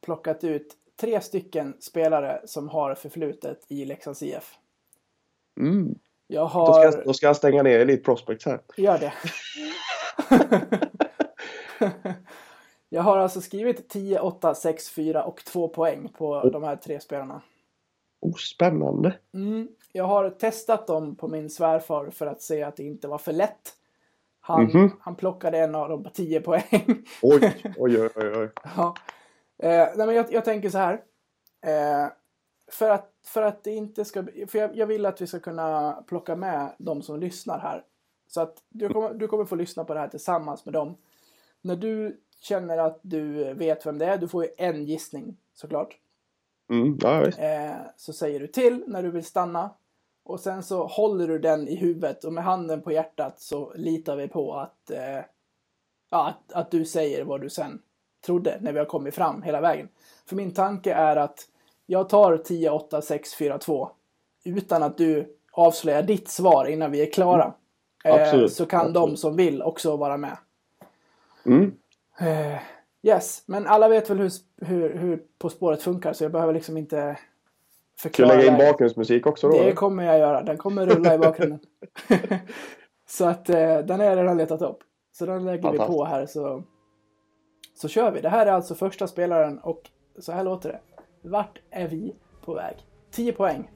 plockat ut tre stycken spelare som har förflutet i Leksands IF. Mm. Jag Då, har... ska, då ska jag stänga ner Elite Prospects här. Gör det. jag har alltså skrivit 10, 8, 6, 4 och 2 poäng på de här tre spelarna. Oh, spännande. Mm. Jag har testat dem på min svärfar för att se att det inte var för lätt. Han, Mhm. han plockade en av dem på 10 poäng. Oj, oj, oj, oj. ja. eh, nej, men jag, jag tänker så här. Eh, för, att, för att det inte ska För jag, jag vill att vi ska kunna plocka med de som lyssnar här. Så att du kommer, du kommer få lyssna på det här tillsammans med dem. När du känner att du vet vem det är, du får ju en gissning såklart. Mm, ja. Eh, så säger du till när du vill stanna. Och sen så håller du den i huvudet och med handen på hjärtat så litar vi på att, eh, att, att du säger vad du sen trodde när vi har kommit fram hela vägen. För min tanke är att jag tar 10, 8, 6, 4, 2 utan att du avslöjar ditt svar innan vi är klara. Eh, Absolut, så kan de absolut. som vill också vara med. Mm. Eh, yes, men alla vet väl hur, hur, hur På spåret funkar så jag behöver liksom inte Ska förklara. jag lägga in bakgrundsmusik också då? Det eller? kommer jag göra. Den kommer rulla i bakgrunden. så att eh, den jag redan letat upp. Så den lägger vi på här så, så kör vi. Det här är alltså första spelaren och så här låter det. Vart är vi på väg? 10 poäng.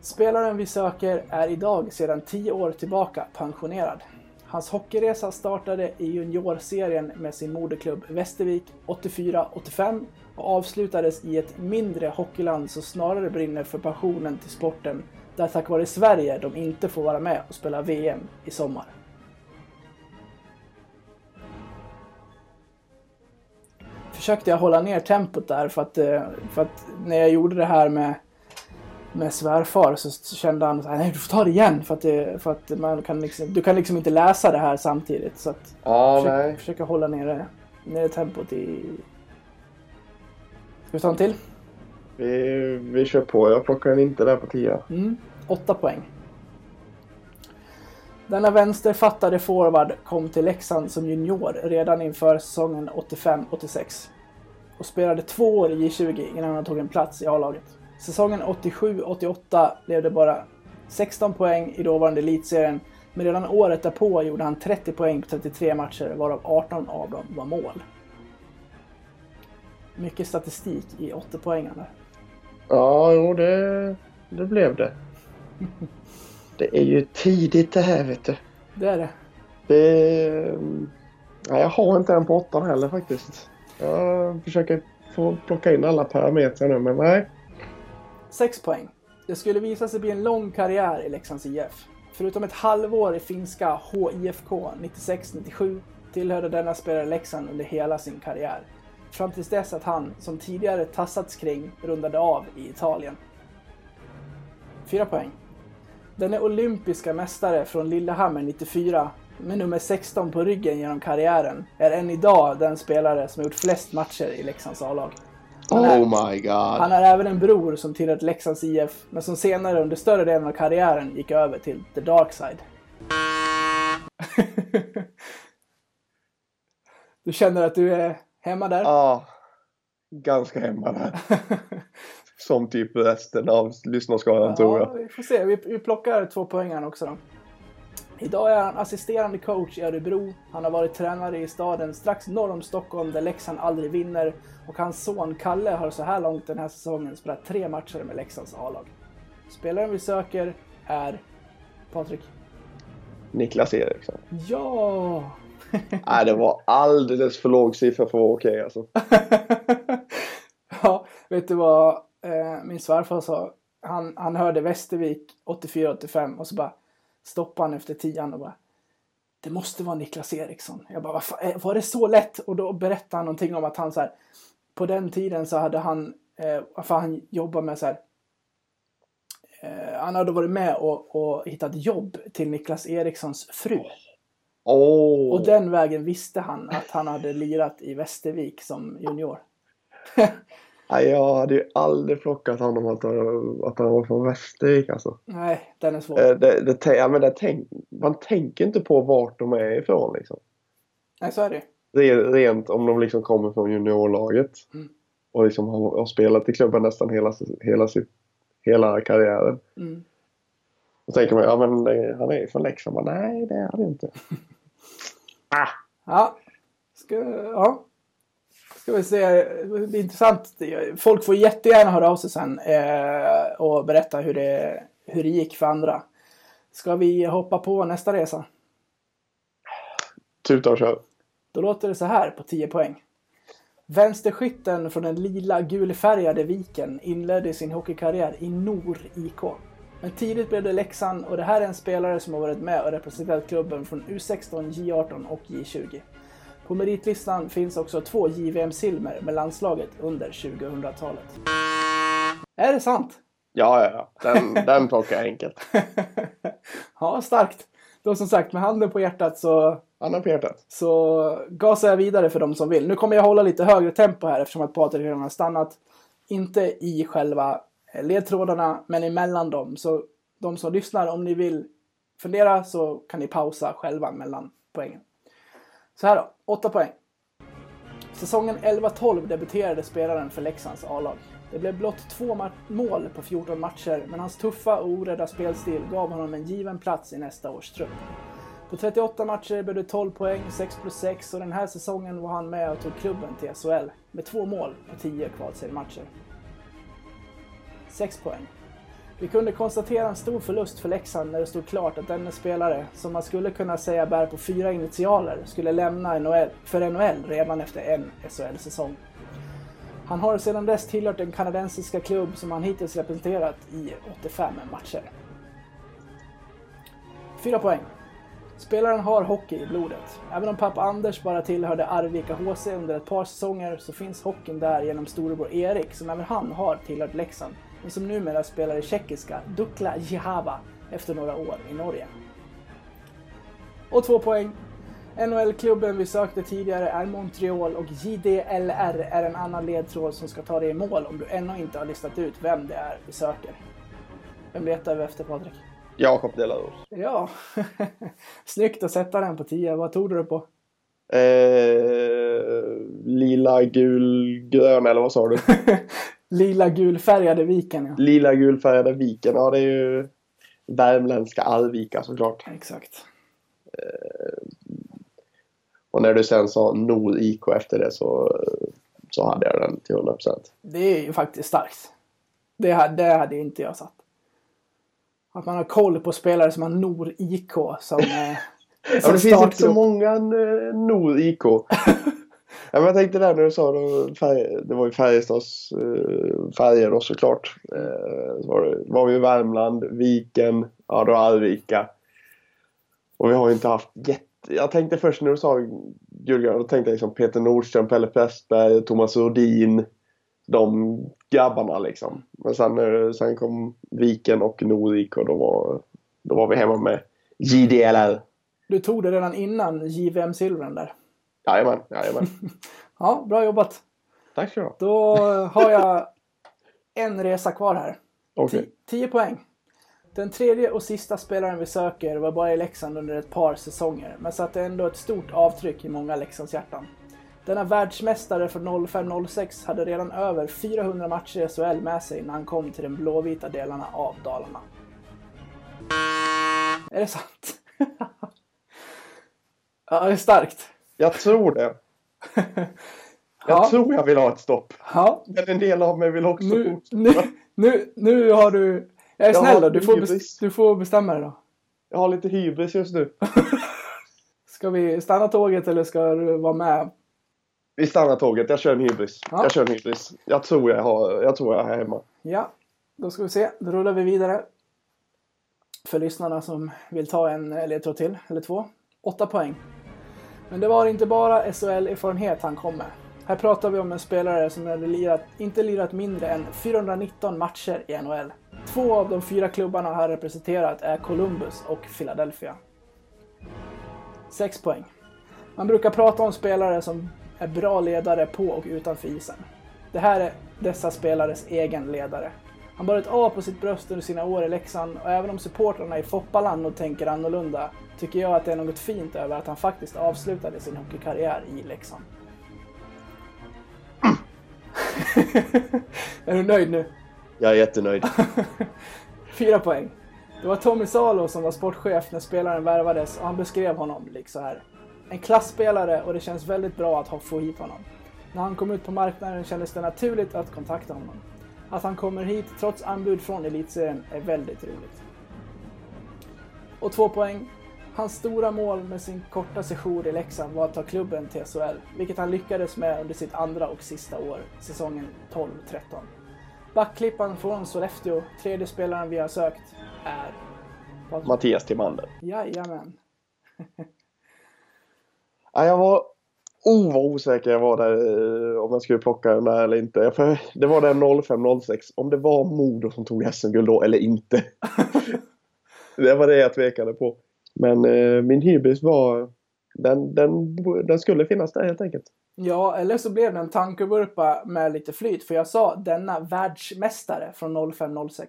Spelaren vi söker är idag sedan 10 år tillbaka pensionerad. Hans hockeyresa startade i juniorserien med sin moderklubb Västervik 84-85 och avslutades i ett mindre hockeyland som snarare brinner för passionen till sporten där tack vare Sverige de inte får vara med och spela VM i sommar. Försökte jag hålla ner tempot där för att, eh, för att när jag gjorde det här med med svärfar så kände han nej du får ta det igen för att, det, för att man kan liksom, du kan liksom inte läsa det här samtidigt. Så att Ja, försöka, försöka hålla nere, nere tempot i... Ska vi ta en till? Vi, vi kör på. Jag plockar den inte där på 10. Mm, åtta poäng. Denna vänsterfattade forward kom till Leksand som junior redan inför säsongen 85-86 och spelade två år i J20 innan han tog en plats i A-laget. Säsongen 87-88 blev det bara 16 poäng i dåvarande elitserien men redan året därpå gjorde han 30 poäng på 33 matcher varav 18 av dem var mål. Mycket statistik i 8 poängarna. Ja, jo, det, det blev det. Det är ju tidigt det här, vet du. Det är det. Det... Nej, jag har inte en på åttan heller faktiskt. Jag försöker få plocka in alla parametrar nu, men nej. 6 poäng. Det skulle visa sig bli en lång karriär i Leksands IF. Förutom ett halvår i finska HIFK 96-97 tillhörde denna spelare Leksand under hela sin karriär. Fram tills dess att han, som tidigare tassats kring, rundade av i Italien. 4 poäng. Den är olympiska mästare från Lillehammer 94 med nummer 16 på ryggen genom karriären är än idag den spelare som gjort flest matcher i Leksands A-lag. Han är- Oh my god. Han har även en bror som tillhört Leksands IF, men som senare under större delen av karriären gick över till the dark side. Du känner att du är hemma där? Ja, ganska hemma där. Som typ resten av lyssnarskaran tror Ja, jag. vi får se. Vi, vi plockar två poängen också då. Idag är han assisterande coach i Örebro. Han har varit tränare i staden strax norr om Stockholm där Leksand aldrig vinner. Och hans son Kalle har så här långt den här säsongen spelat tre matcher med Leksands A-lag. Spelaren vi söker är Patrik. Niklas Eriksson. Ja! Nej, det var alldeles för låg siffra för att vara okej alltså. ja, vet du vad eh, min svärfar sa? Han, han hörde Västervik 84-85 och så bara stoppade han efter tian och bara Det måste vara Niklas Eriksson. Jag bara, eh, var det så lätt? Och då berättade han någonting om att han så här, på den tiden så hade han, eh, för han jobbade med så här eh, han hade varit med och, och hittat jobb till Niklas Erikssons fru. Åh! Och den vägen visste han att han hade lirat i Västervik som junior. Nej, jag hade ju aldrig plockat honom att, att han var från Västervik alltså. Nej, den är svår. Eh, Det, det, ja, men det tänk, man tänker inte på vart de är ifrån liksom. Nej, så är det. Re- Rent om de liksom kommer från juniorlaget. Mm. Och liksom har, har spelat i klubben nästan hela, hela, sitt, hela karriären. Mm. Då tänker man, ja men han är ju från Leksand. Men nej, det är han inte. ah, Ja. Ska, ja. Ska vi se. Det blir intressant. Folk får jättegärna höra av sig sen eh, och berätta hur det, hur det gick för andra. Ska vi hoppa på nästa resa? tuta och kör. Då låter det så här på 10 poäng. Vänsterskytten från den lila gulfärgade viken inledde sin hockeykarriär i Nor IK. Men tidigt blev det Leksand och det här är en spelare som har varit med och representerat klubben från U16, J18 och J20. På meritlistan finns också två JVM-silver med landslaget under 2000-talet. Är det sant? Ja, ja, ja. Den, den plockar jag enkelt. ja, starkt. Då som sagt, med handen på hjärtat så Han har på hjärtat. Så gasar jag vidare för de som vill. Nu kommer jag hålla lite högre tempo här eftersom att Patrik redan har stannat. Inte i själva ledtrådarna, men emellan dem. Så de som lyssnar, om ni vill fundera så kan ni pausa själva mellan poängen. Så här då, 8 poäng. Säsongen 11-12 debuterade spelaren för Leksands A-lag. Det blev blott två mål på 14 matcher, men hans tuffa och orädda spelstil gav honom en given plats i nästa års trupp. På 38 matcher blev det 12 poäng, 6 plus 6 och den här säsongen var han med och tog klubben till SHL med två mål på 10 kvalseriematcher. 6 poäng. Vi kunde konstatera en stor förlust för Leksand när det stod klart att denne spelare, som man skulle kunna säga bär på fyra initialer, skulle lämna NHL, för NHL redan efter en SHL-säsong. Han har sedan dess tillhört den kanadensiska klubb som han hittills representerat i 85 matcher. 4 poäng. Spelaren har hockey i blodet. Även om pappa Anders bara tillhörde Arvika HC under ett par säsonger så finns hockeyn där genom storebror Erik som även han har tillhört Leksand som numera spelar i tjeckiska Dukla Jihava efter några år i Norge. Och två poäng. NHL-klubben vi sökte tidigare är Montreal och JDLR är en annan ledtråd som ska ta dig i mål om du ännu inte har listat ut vem det är vi söker. Vem letar vi efter Patrik? Jakob Delaros. Ja, snyggt att sätta den på 10. Vad tog du det på? Eh, lila, gul, grön eller vad sa du? Lila gulfärgade viken, ja. Lila gulfärgade viken. Ja, det är ju värmländska Arvika såklart. Exakt. Och när du sen sa Nord IK efter det så, så hade jag den till 100%. Det är ju faktiskt starkt. Det hade, det hade inte jag satt. Att man har koll på spelare som har Nor IK som, eh, Ja, som det finns inte så många eh, Nord IK. ja, men jag tänkte där när du sa det, färg, det var ju Färjestads eh, färger då såklart. Eh, så var, det, var vi i Värmland, Viken, ja då Arvika. Och vi har ju inte haft jätte... Jag tänkte först när du sa julgran, då tänkte jag liksom Peter Nordström, Pelle Pressberg, Thomas Rodin. De grabbarna liksom. Men sen, eh, sen kom Viken och Norvik och då var, då var vi hemma med JDLR. Du tog det redan innan JVM-silvren där. Jajamän, jajamän. Ja, bra jobbat. Tack ska du ha. Då har jag en resa kvar här. Okej. 10 poäng. Den tredje och sista spelaren vi söker var bara i Leksand under ett par säsonger, men satte ändå ett stort avtryck i många Leksandshjärtan. Denna världsmästare från 05-06 hade redan över 400 matcher i SHL med sig när han kom till de blåvita delarna av Dalarna. Är det sant? ja, det är starkt. Jag tror det. Jag Ja. tror jag vill ha ett stopp. Ja, Men en del av mig vill också nu, nu, nu, nu har du... Jag är Jag snäll du får, bes- du får bestämma dig då. Jag har lite hybris just nu. Ska vi stanna tåget eller ska du vara med? Vi stannar tåget. Jag kör en hybris. Ja. Jag kör en hybris. Jag tror jag, har, jag tror jag är hemma. Ja, då ska vi se. Då rullar vi vidare. För lyssnarna som vill ta en ledtråd till, eller två. Åtta poäng. Men det var inte bara SHL-erfarenhet han kom med. Här pratar vi om en spelare som hade lirat, inte lirat mindre än 419 matcher i NHL. Två av de fyra klubbarna han representerat är Columbus och Philadelphia. 6 poäng. Man brukar prata om spelare som är bra ledare på och utanför isen. Det här är dessa spelares egen ledare. Han bar ett A på sitt bröst under sina år i Leksand och även om supportrarna i Foppaland nog tänker annorlunda tycker jag att det är något fint över att han faktiskt avslutade sin hockeykarriär i Leksand. är du nöjd nu? Jag är jättenöjd. Fyra poäng. Det var Tommy Salo som var sportchef när spelaren värvades och han beskrev honom liksom så här. En klassspelare och det känns väldigt bra att ha- få hit honom. När han kom ut på marknaden kändes det naturligt att kontakta honom. Att han kommer hit trots anbud från elitserien är väldigt roligt. Och två poäng. Hans stora mål med sin korta sejour i Leksand var att ta klubben till SHL, vilket han lyckades med under sitt andra och sista år, säsongen 12-13. Backklippan från Sollefteå, tredje spelaren vi har sökt, är... Mattias Timander. Jajamän. Ja, jag var... Oh, vad osäker jag var där eh, om jag skulle plocka den där eller inte. För det var den 05-06. Om det var Modo som tog SM-guld då eller inte. det var det jag tvekade på. Men eh, min hybris var... Den, den, den skulle finnas där helt enkelt. Ja, eller så blev det en tankevurpa med lite flyt, för jag sa denna världsmästare från 05-06.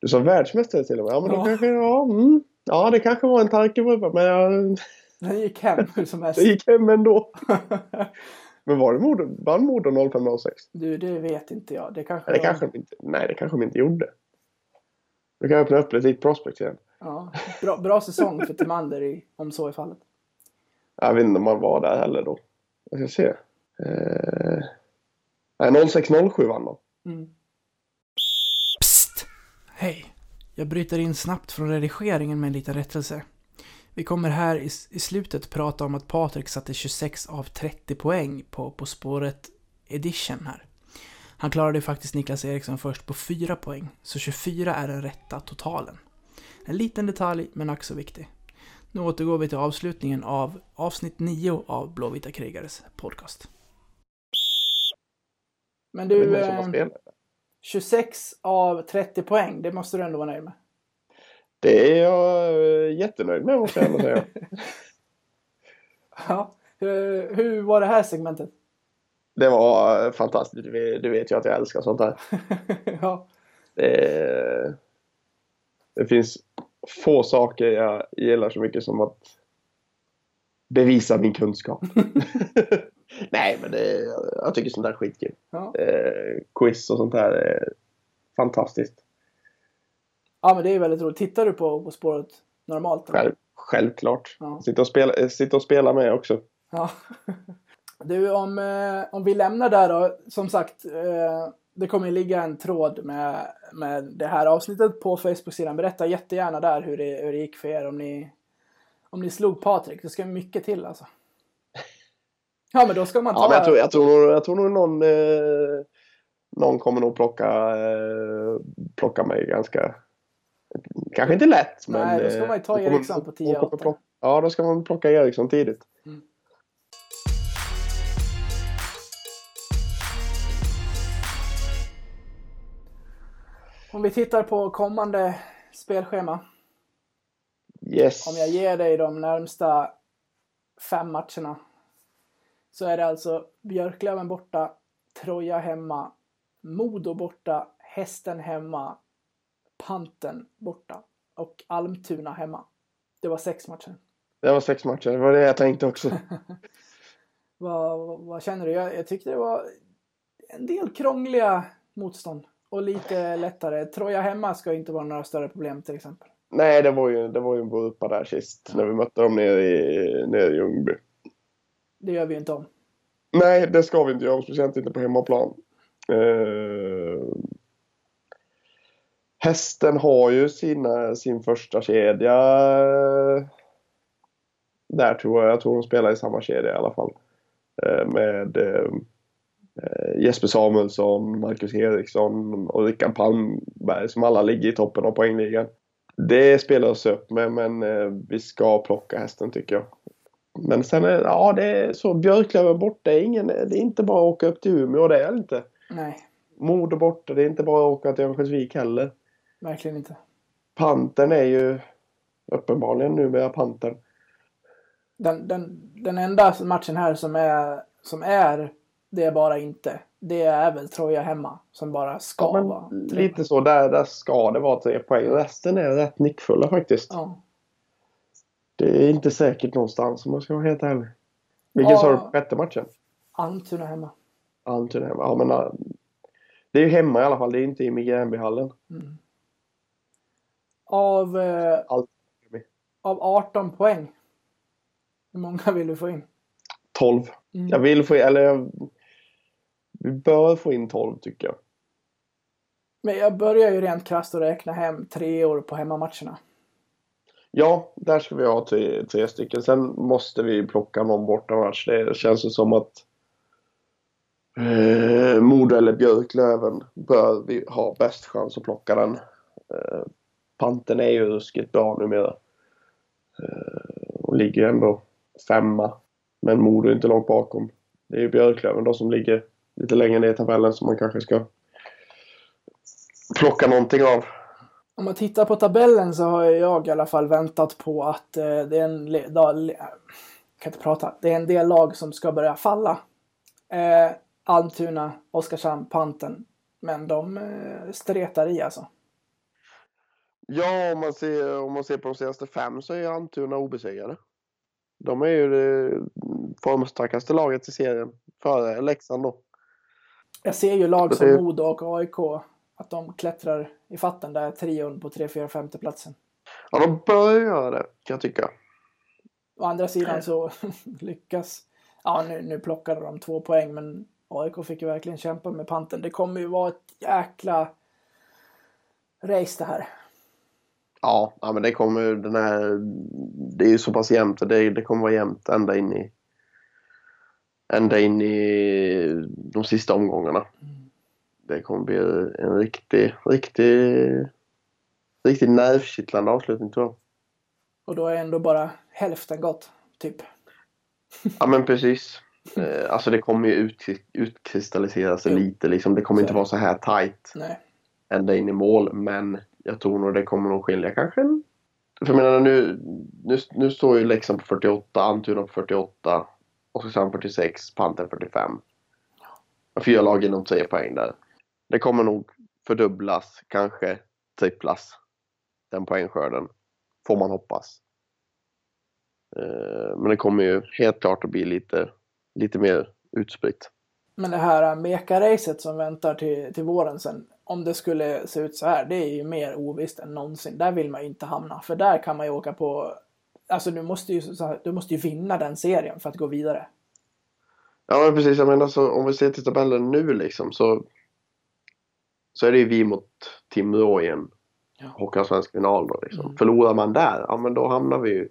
Du sa världsmästare till och med. Ja, men Ja. då kanske... Ja, mm, ja, det kanske var en tankevurpa. Men jag, Den gick hem hur som helst. det gick hem ändå. Men var det Modo? Vann Modo 05-06? Du, det vet inte jag. Det kanske, Nej, det var- kanske de inte, nej, det kanske de inte gjorde. Du kan öppna upp ett litet prospect igen. Ja, bra, bra säsong för Timander i, om så är fallet. Jag vet inte om man var där heller då. Jag ska se. Eh... Nej, 0607 vann de. Mm. Psst! Hej! Jag bryter in snabbt från redigeringen med en liten rättelse. Vi kommer här i, i slutet prata om att Patrik satte 26 av 30 poäng på På spåret edition här. Han klarade faktiskt Niklas Eriksson först på 4 poäng, så 24 är den rätta totalen. En liten detalj, men ack så viktig. Nu återgår vi till avslutningen av avsnitt 9 av Blåvita krigares podcast. Men du, eh, spelat. 26 av 30 poäng, det måste du ändå vara nöjd med. Det är jag eh, jättenöjd med måste jag säga. Ja. Hur, hur var det här segmentet? Det var eh, fantastiskt. Du vet, du vet ju att jag älskar sånt här. ja. Det, det finns få saker jag gillar så mycket som att bevisa min kunskap. Nej, men det, jag tycker sånt där är skitkul. Ja. Eh, quiz och sånt där är fantastiskt. ja, men det är väldigt roligt. Tittar du på På spåret normalt? eller? Själv, självklart. Ja. Sitta, och spela, eh, sitta och spela med också. Ja. Du, om, eh, om vi lämnar där då. Som sagt, eh, det kommer ligga en tråd med, med det här avsnittet på Facebook-sidan. Berätta jättegärna där hur det, hur det gick för er om ni, om ni slog Patrik. Det ska mycket till alltså. Ja, men då ska man ta... Ja, men jag, tror, jag, tror nog, jag tror nog någon, eh, någon kommer nog plocka, eh, plocka mig ganska... Kanske inte lätt, men... Nej, då ska eh, man ju ta kommer- Eriksson på då kommer 10-8. plocka- Ja, då ska man plocka Eriksson tidigt. Om vi tittar på kommande spelschema. Yes. Om jag ger dig de närmsta fem matcherna. Så är det alltså Björklöven borta, Troja hemma, Modo borta, Hästen hemma, Panten borta och Almtuna hemma. Det var sex matcher. Det var sex matcher, det var det jag tänkte också. Vad, vad känner du? Jag, jag tyckte det var en del krångliga motstånd och lite lättare. Troja hemma ska inte vara några större problem till exempel. Nej, det var ju, det var ju en vurpa där sist när vi mötte dem nere i, nere i Ljungby. Det gör vi ju inte om. Nej, det ska vi inte göra. Speciellt inte på hemmaplan. Eh, hästen har ju sina, sin första kedja där tror jag. Jag tror de spelar i samma kedja i alla fall. Eh, med eh, Jesper Samuelsson, Marcus Eriksson och Rickard Palmberg som alla ligger i toppen av poängligan. Det spelar oss upp med men eh, vi ska plocka hästen tycker jag. Men sen är ja, det är så Björklöven borta. är ingen, det är inte bara att åka upp till Umeå. Det är inte. Nej, Modo borta. Det är inte bara att åka till Örnsköldsvik heller. verkligen inte. Pantern är ju uppenbarligen numera Pantern. Den, den, den enda matchen här som är, som är det är bara inte. Det är väl Troja hemma som bara ska Ja, vara. lite så. Där, där ska det vara tre poäng. Resten är rätt nickfulla faktiskt. Ja. Det är inte säkert någonstans om man ska vara helt ärlig. Vilken sa du Ja. sjätte matchen? Almtuna hemma. Almtuna hemma. Ja, men, äh, det är ju hemma i alla fall. Det är inte i Gränbyhallen. Av, eh, av 18 poäng. Hur många vill du få in? 12. Mm. Jag vill få in, eller jag, vi bör få in 12 tycker jag. Men jag börjar ju rent krasst att räkna hem tre år på hemmamatcherna. Ja, där ska vi ha tre, tre stycken. Sen måste vi plocka någon bortamatch. Det känns ju som att eh, Modo eller Björklöven bör vi ha bäst chans att plocka den. Eh, Panten är ju ruskigt bra numera. Eh, och ligger ändå femma. Men Modo är inte långt bakom. Det är ju Björklöven då som ligger lite längre ner i tabellen som man kanske ska plocka någonting av. Om man tittar på tabellen så har jag i alla fall väntat på att eh, det är en... kan inte prata. Det är en del lag som ska börja falla. Eh, Almtuna, Oskarshamn, Panten. Men de eh, stretar i alltså. Ja, om man, ser, om man ser på de senaste fem så är Almtuna obesegrade. De är ju det formstarkaste laget i serien. Före Leksand då. Jag ser ju lag som Modo och AIK. Att de klättrar i fatten där trion på 3, 4, 5 platsen. Ja, de bör göra det kan jag tycka. Å andra sidan så lyckas... Ja, nu, nu plockade de två poäng men AIK fick ju verkligen kämpa med panten. Det kommer ju vara ett jäkla race det här. Ja, ja men det kommer ju den här... Det är ju så pass jämnt och det, det kommer vara jämnt ända in i... Ända in i de sista omgångarna. Det kommer bli en riktig, riktig... Riktigt nervkittlande avslutning tror jag. Och då är ändå bara hälften gått, typ. Ja men precis. Eh, alltså det kommer ju ut, utkristallisera sig Jo. lite liksom. Det kommer Så inte vara så här tight Nej. ända in i mål. Men jag tror nog det kommer nog skilja kanske en... För jag menar nu, nu, nu står ju Leksand på 48, Almtuna på 48, Oskarshamn 46, Panther 45. Fyra lag inom tre poäng där. Det kommer nog fördubblas, kanske tripplas. Den poängskörden. Får man hoppas. Eh, men det kommer ju helt klart att bli lite, lite mer utspritt. Men det här Meka-racet som väntar till, till våren sen. Om det skulle se ut så här, det är ju mer ovisst än någonsin. Där vill man ju inte hamna. För där kan man ju åka på... Alltså du måste ju, här, du måste ju vinna den serien för att gå vidare. Ja men precis, jag menar så om vi ser till tabellen nu liksom så så är det ju vi mot Timrå i en Ja. Hockeyallsvensk final då liksom. Mm. Förlorar man där, ja men då hamnar vi ju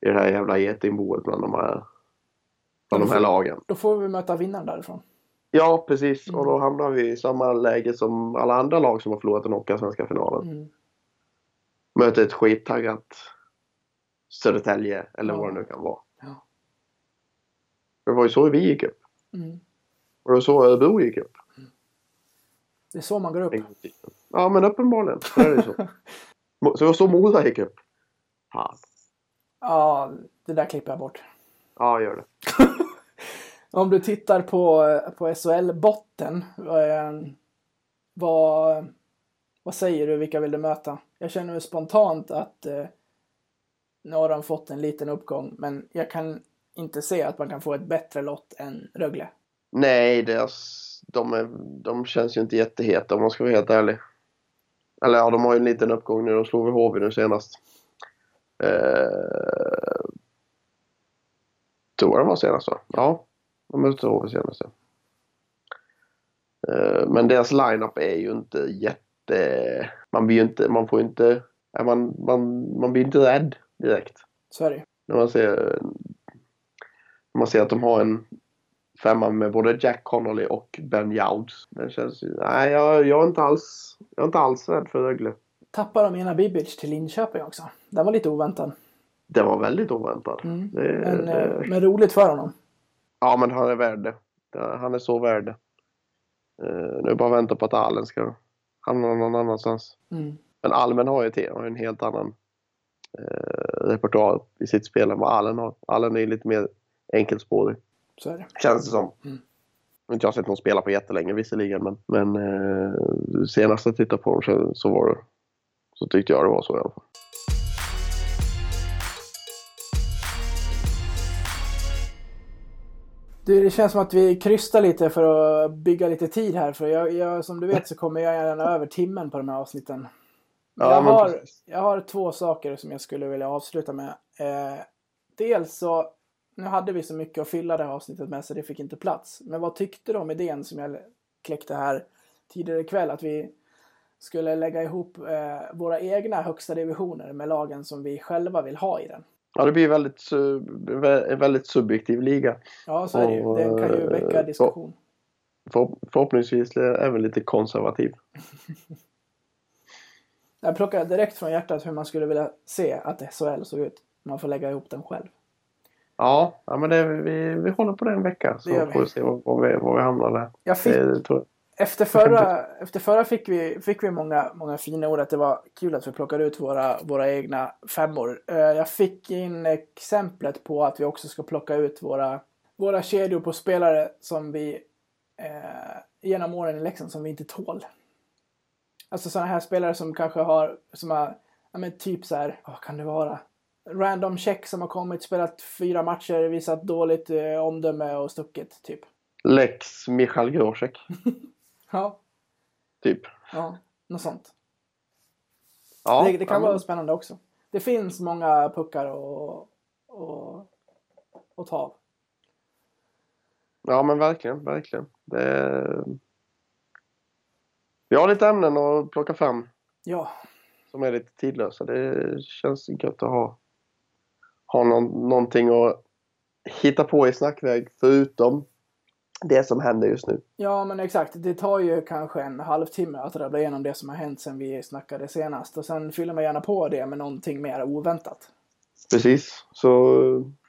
i det här jävla getingboet bland de här, bland de här lagen. Då får vi möta vinnaren därifrån. Ja precis, Mm. och då hamnar vi i samma läge som alla andra lag som har förlorat den Hockeyallsvenska finalen. Mm. Möter ett skittaggat Södertälje eller Ja. vad det nu kan vara. Ja. Det var ju så vi gick upp. Mm. Och det var så Örebro gick upp. Det är så man går upp. Ja, men uppenbarligen. Så är det så. Så det var så Mora gick upp. Fan. Ja, det där klipper jag bort. Ja, gör det. Om du tittar på, på SHL-botten. Eh, vad, vad säger du? Vilka vill du möta? Jag känner ju spontant att eh, nu har de fått en liten uppgång. Men jag kan inte se att man kan få ett bättre lott än Rögle. Nej, deras, de, är, de känns ju inte jätteheta om man ska vara helt ärlig. Eller ja, de har ju en liten uppgång nu. De slog väl HV nu senast. Eh, tror jag de var senast va? Ja, de mötte HV senast. ja. Eh, men deras lineup är ju inte jätte... Man blir ju inte... Man får ju inte... Man, man, man blir inte rädd direkt. Så är det. När man ser, när man ser att de har en femma med både Jack Connolly och Ben Jouds. Den känns ju... Nej, jag, jag, är inte alls, jag är inte alls rädd för Rögle. Tappar de ena Bibic till Linköping också. Den var lite oväntad. Det var väldigt oväntat. Mm. Det, Men, det, eh, men roligt för honom. ja, men han är värd det. Han är så värd det. Eh, nu bara vänta på att Allen ska hamna någon annanstans. Mm. Men Almen har ju, till, har ju en helt annan eh, repertoar i sitt spel än vad Allen har. Allen är lite mer enkelspårig. Så är det. Känns det som. Mm. Jag har sett någon spela på jättelänge visserligen men, men eh, senast jag tittade på dem så, så var det så tyckte jag det var så i alla fall. Du, det känns som att vi krystar lite för att bygga lite tid här. För jag, jag, som du vet så kommer jag gärna över timmen på de här avsnitten. Ja, jag, har, jag har två saker som jag skulle vilja avsluta med. Eh, dels så, nu hade vi så mycket att fylla det här avsnittet med så det fick inte plats. Men vad tyckte du om idén som jag kläckte här tidigare ikväll? Att vi skulle lägga ihop eh, våra egna högsta divisioner med lagen som vi själva vill ha i den. Ja, det blir väldigt, en väldigt subjektiv liga. Ja, så är det ju. Den kan ju eh, väcka diskussion. För, förhoppningsvis även lite konservativ. Jag plockar direkt från hjärtat hur man skulle vilja se att SHL såg ut. Man får lägga ihop den själv. Ja, ja men det, vi, vi håller på det en vecka så får vi se var, vi, var vi hamnar där. Jag fick, jag. efter, förra, efter förra fick vi, fick vi många, många fina ord att det var kul att vi plockade ut våra, våra egna femmor. Eh, Jag fick in exemplet på att vi också ska plocka ut våra, våra kedjor på spelare som vi eh, genom åren i Leksand som vi inte tål. Alltså sådana här spelare som kanske har, som har, ja men typ så här, vad kan det vara? Random check som har kommit, spelat fyra matcher, visat dåligt eh, omdöme och stuckit typ. Lex Michal Grosek, Ja, typ. ja, något sånt. Ja, det, det kan ja, men- vara spännande också. Det finns många puckar att och, och ta av. Ja men verkligen, verkligen. Det... Vi har lite ämnen att plocka fram Ja, som är lite tidlösa. Det känns gött att ha, ha någon, någonting att hitta på i snackväg förutom det som händer just nu. ja, men exakt. Det tar ju kanske en halvtimme att rabbla igenom det som har hänt sen vi snackade senast. Och sen fyller man gärna på det med någonting mer oväntat. Precis. Så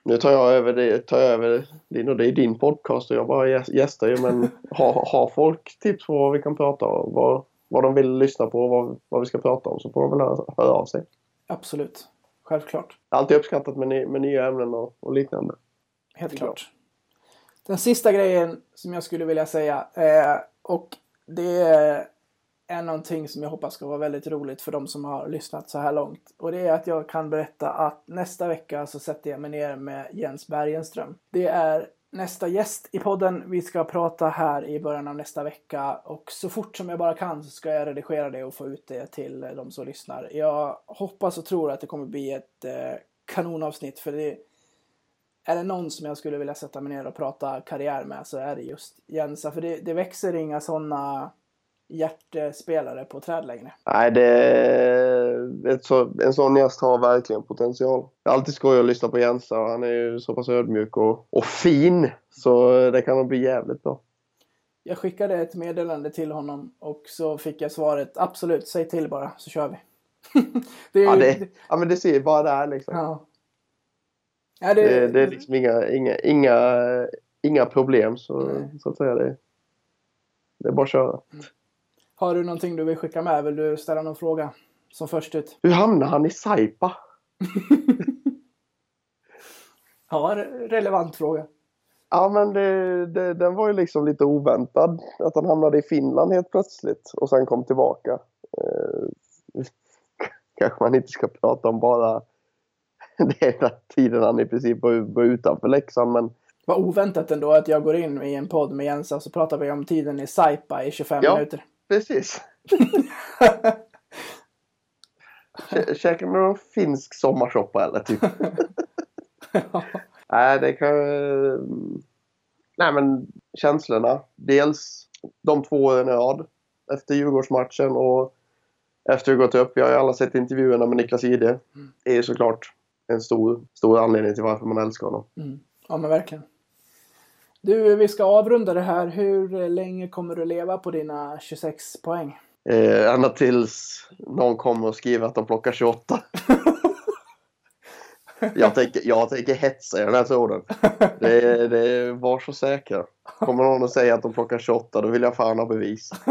nu tar jag över det, tar jag över din och det är din podcast och jag bara gäst- gästar ju men har har folk tips på vad vi kan prata om, vad, vad de vill lyssna på, vad, vad vi ska prata om så får de väl höra, höra av sig. Absolut. Självklart. Alltid uppskattat med, med nya ämnen och, och liknande. Helt klart. Den sista grejen som jag skulle vilja säga eh, och det är är någonting som jag hoppas ska vara väldigt roligt för de som har lyssnat så här långt. Och det är att jag kan berätta att nästa vecka så sätter jag mig ner med Jens Bergenström. Det är nästa gäst i podden. Vi ska prata här i början av nästa vecka och så fort som jag bara kan så ska jag redigera det och få ut det till de som lyssnar. Jag hoppas och tror att det kommer bli ett eh, kanonavsnitt för det är det någon som jag skulle vilja sätta mig ner och prata karriär med så är det just Jensa. För det, det växer inga sådana hjärtespelare på träd längre. Nej, det, ett så, en sån gäst har verkligen potential. Det är alltid skoj att lyssna på Jensa och han är ju så pass ödmjuk och, och fin. Så det kan nog bli jävligt bra. Jag skickade ett meddelande till honom och så fick jag svaret absolut, säg till bara så kör vi. det är, Ja, ju- det, ja men det ser ju bara där liksom. ja. Ja, det, Det, det är liksom inga, inga, inga, inga problem så, Nej. så att säga. Det, det är bara att köra. Har du någonting du vill skicka med? Vill du ställa någon fråga som först ut? Hur hamnar han i Saipa? Ja, re- relevant fråga. Ja men det, det, den var ju liksom lite oväntad. Att han hamnade i Finland helt plötsligt och sen kom tillbaka. Eh, kanske man inte ska prata om bara den tiden han i princip var utanför Leksand. Men Vad oväntat ändå att jag går in i en podd med Jens och så pratar vi om tiden i Saipa i 25 Ja. minuter. Precis. Kä- Käkar du någon finsk sommarsoppa eller typ? Nej, det kan... Nej, men känslorna. Dels de två åren i rad efter Djurgårdsmatchen och efter vi gått upp. Vi har ju alla sett intervjuerna med Niklas Ide. Det är ju såklart en stor, stor anledning till varför man älskar honom. Mm. Ja men verkligen. Du, vi ska avrunda det här. Hur länge kommer du leva på dina 26 poäng? Eh, ända tills någon kommer och skriver att de plockar 28. jag, tänker, jag tänker hetsa i den här tråden. Det, det var så säker. Kommer någon och säger att de plockar 28 då vill jag fan ha bevis.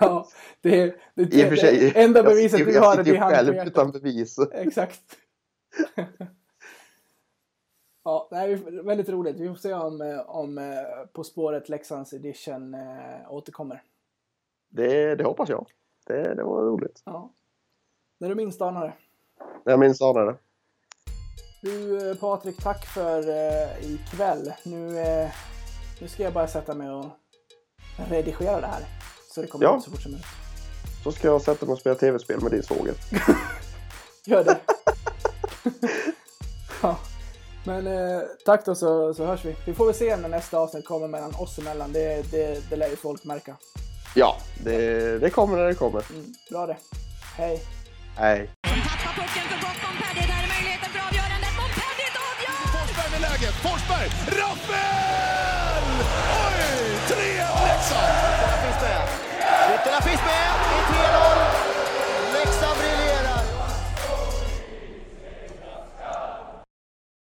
Ja, det är det, I och för sig, det enda beviset jag, du har jag är sitter ju själv utan bevis. Exakt. ja, nej, vi- väldigt roligt. Vi får se om, eh, om eh, På spåret Leksands edition eh, återkommer. Det, det hoppas jag. Det, det var roligt. Ja. När du minst anar det. Jag minns anar det. Du Patrik, tack för eh, ikväll. Nu, eh, nu ska jag bara sätta mig och redigera det här. Så det kommer Ja. ut så fort som möjligt. Så ska jag sätta mig och spela tv-spel med din svåger. Gör det. Men eh, tack då så, så hörs vi. Vi får väl se när nästa avsnitt kommer mellan oss emellan. Det, det, det lär ju folk märka. Ja, det, det kommer när det kommer. Mm, bra det. Hej. Hej. Forsberg med Oj! 3-1 Leksand! Där finns det. Ytterna finns!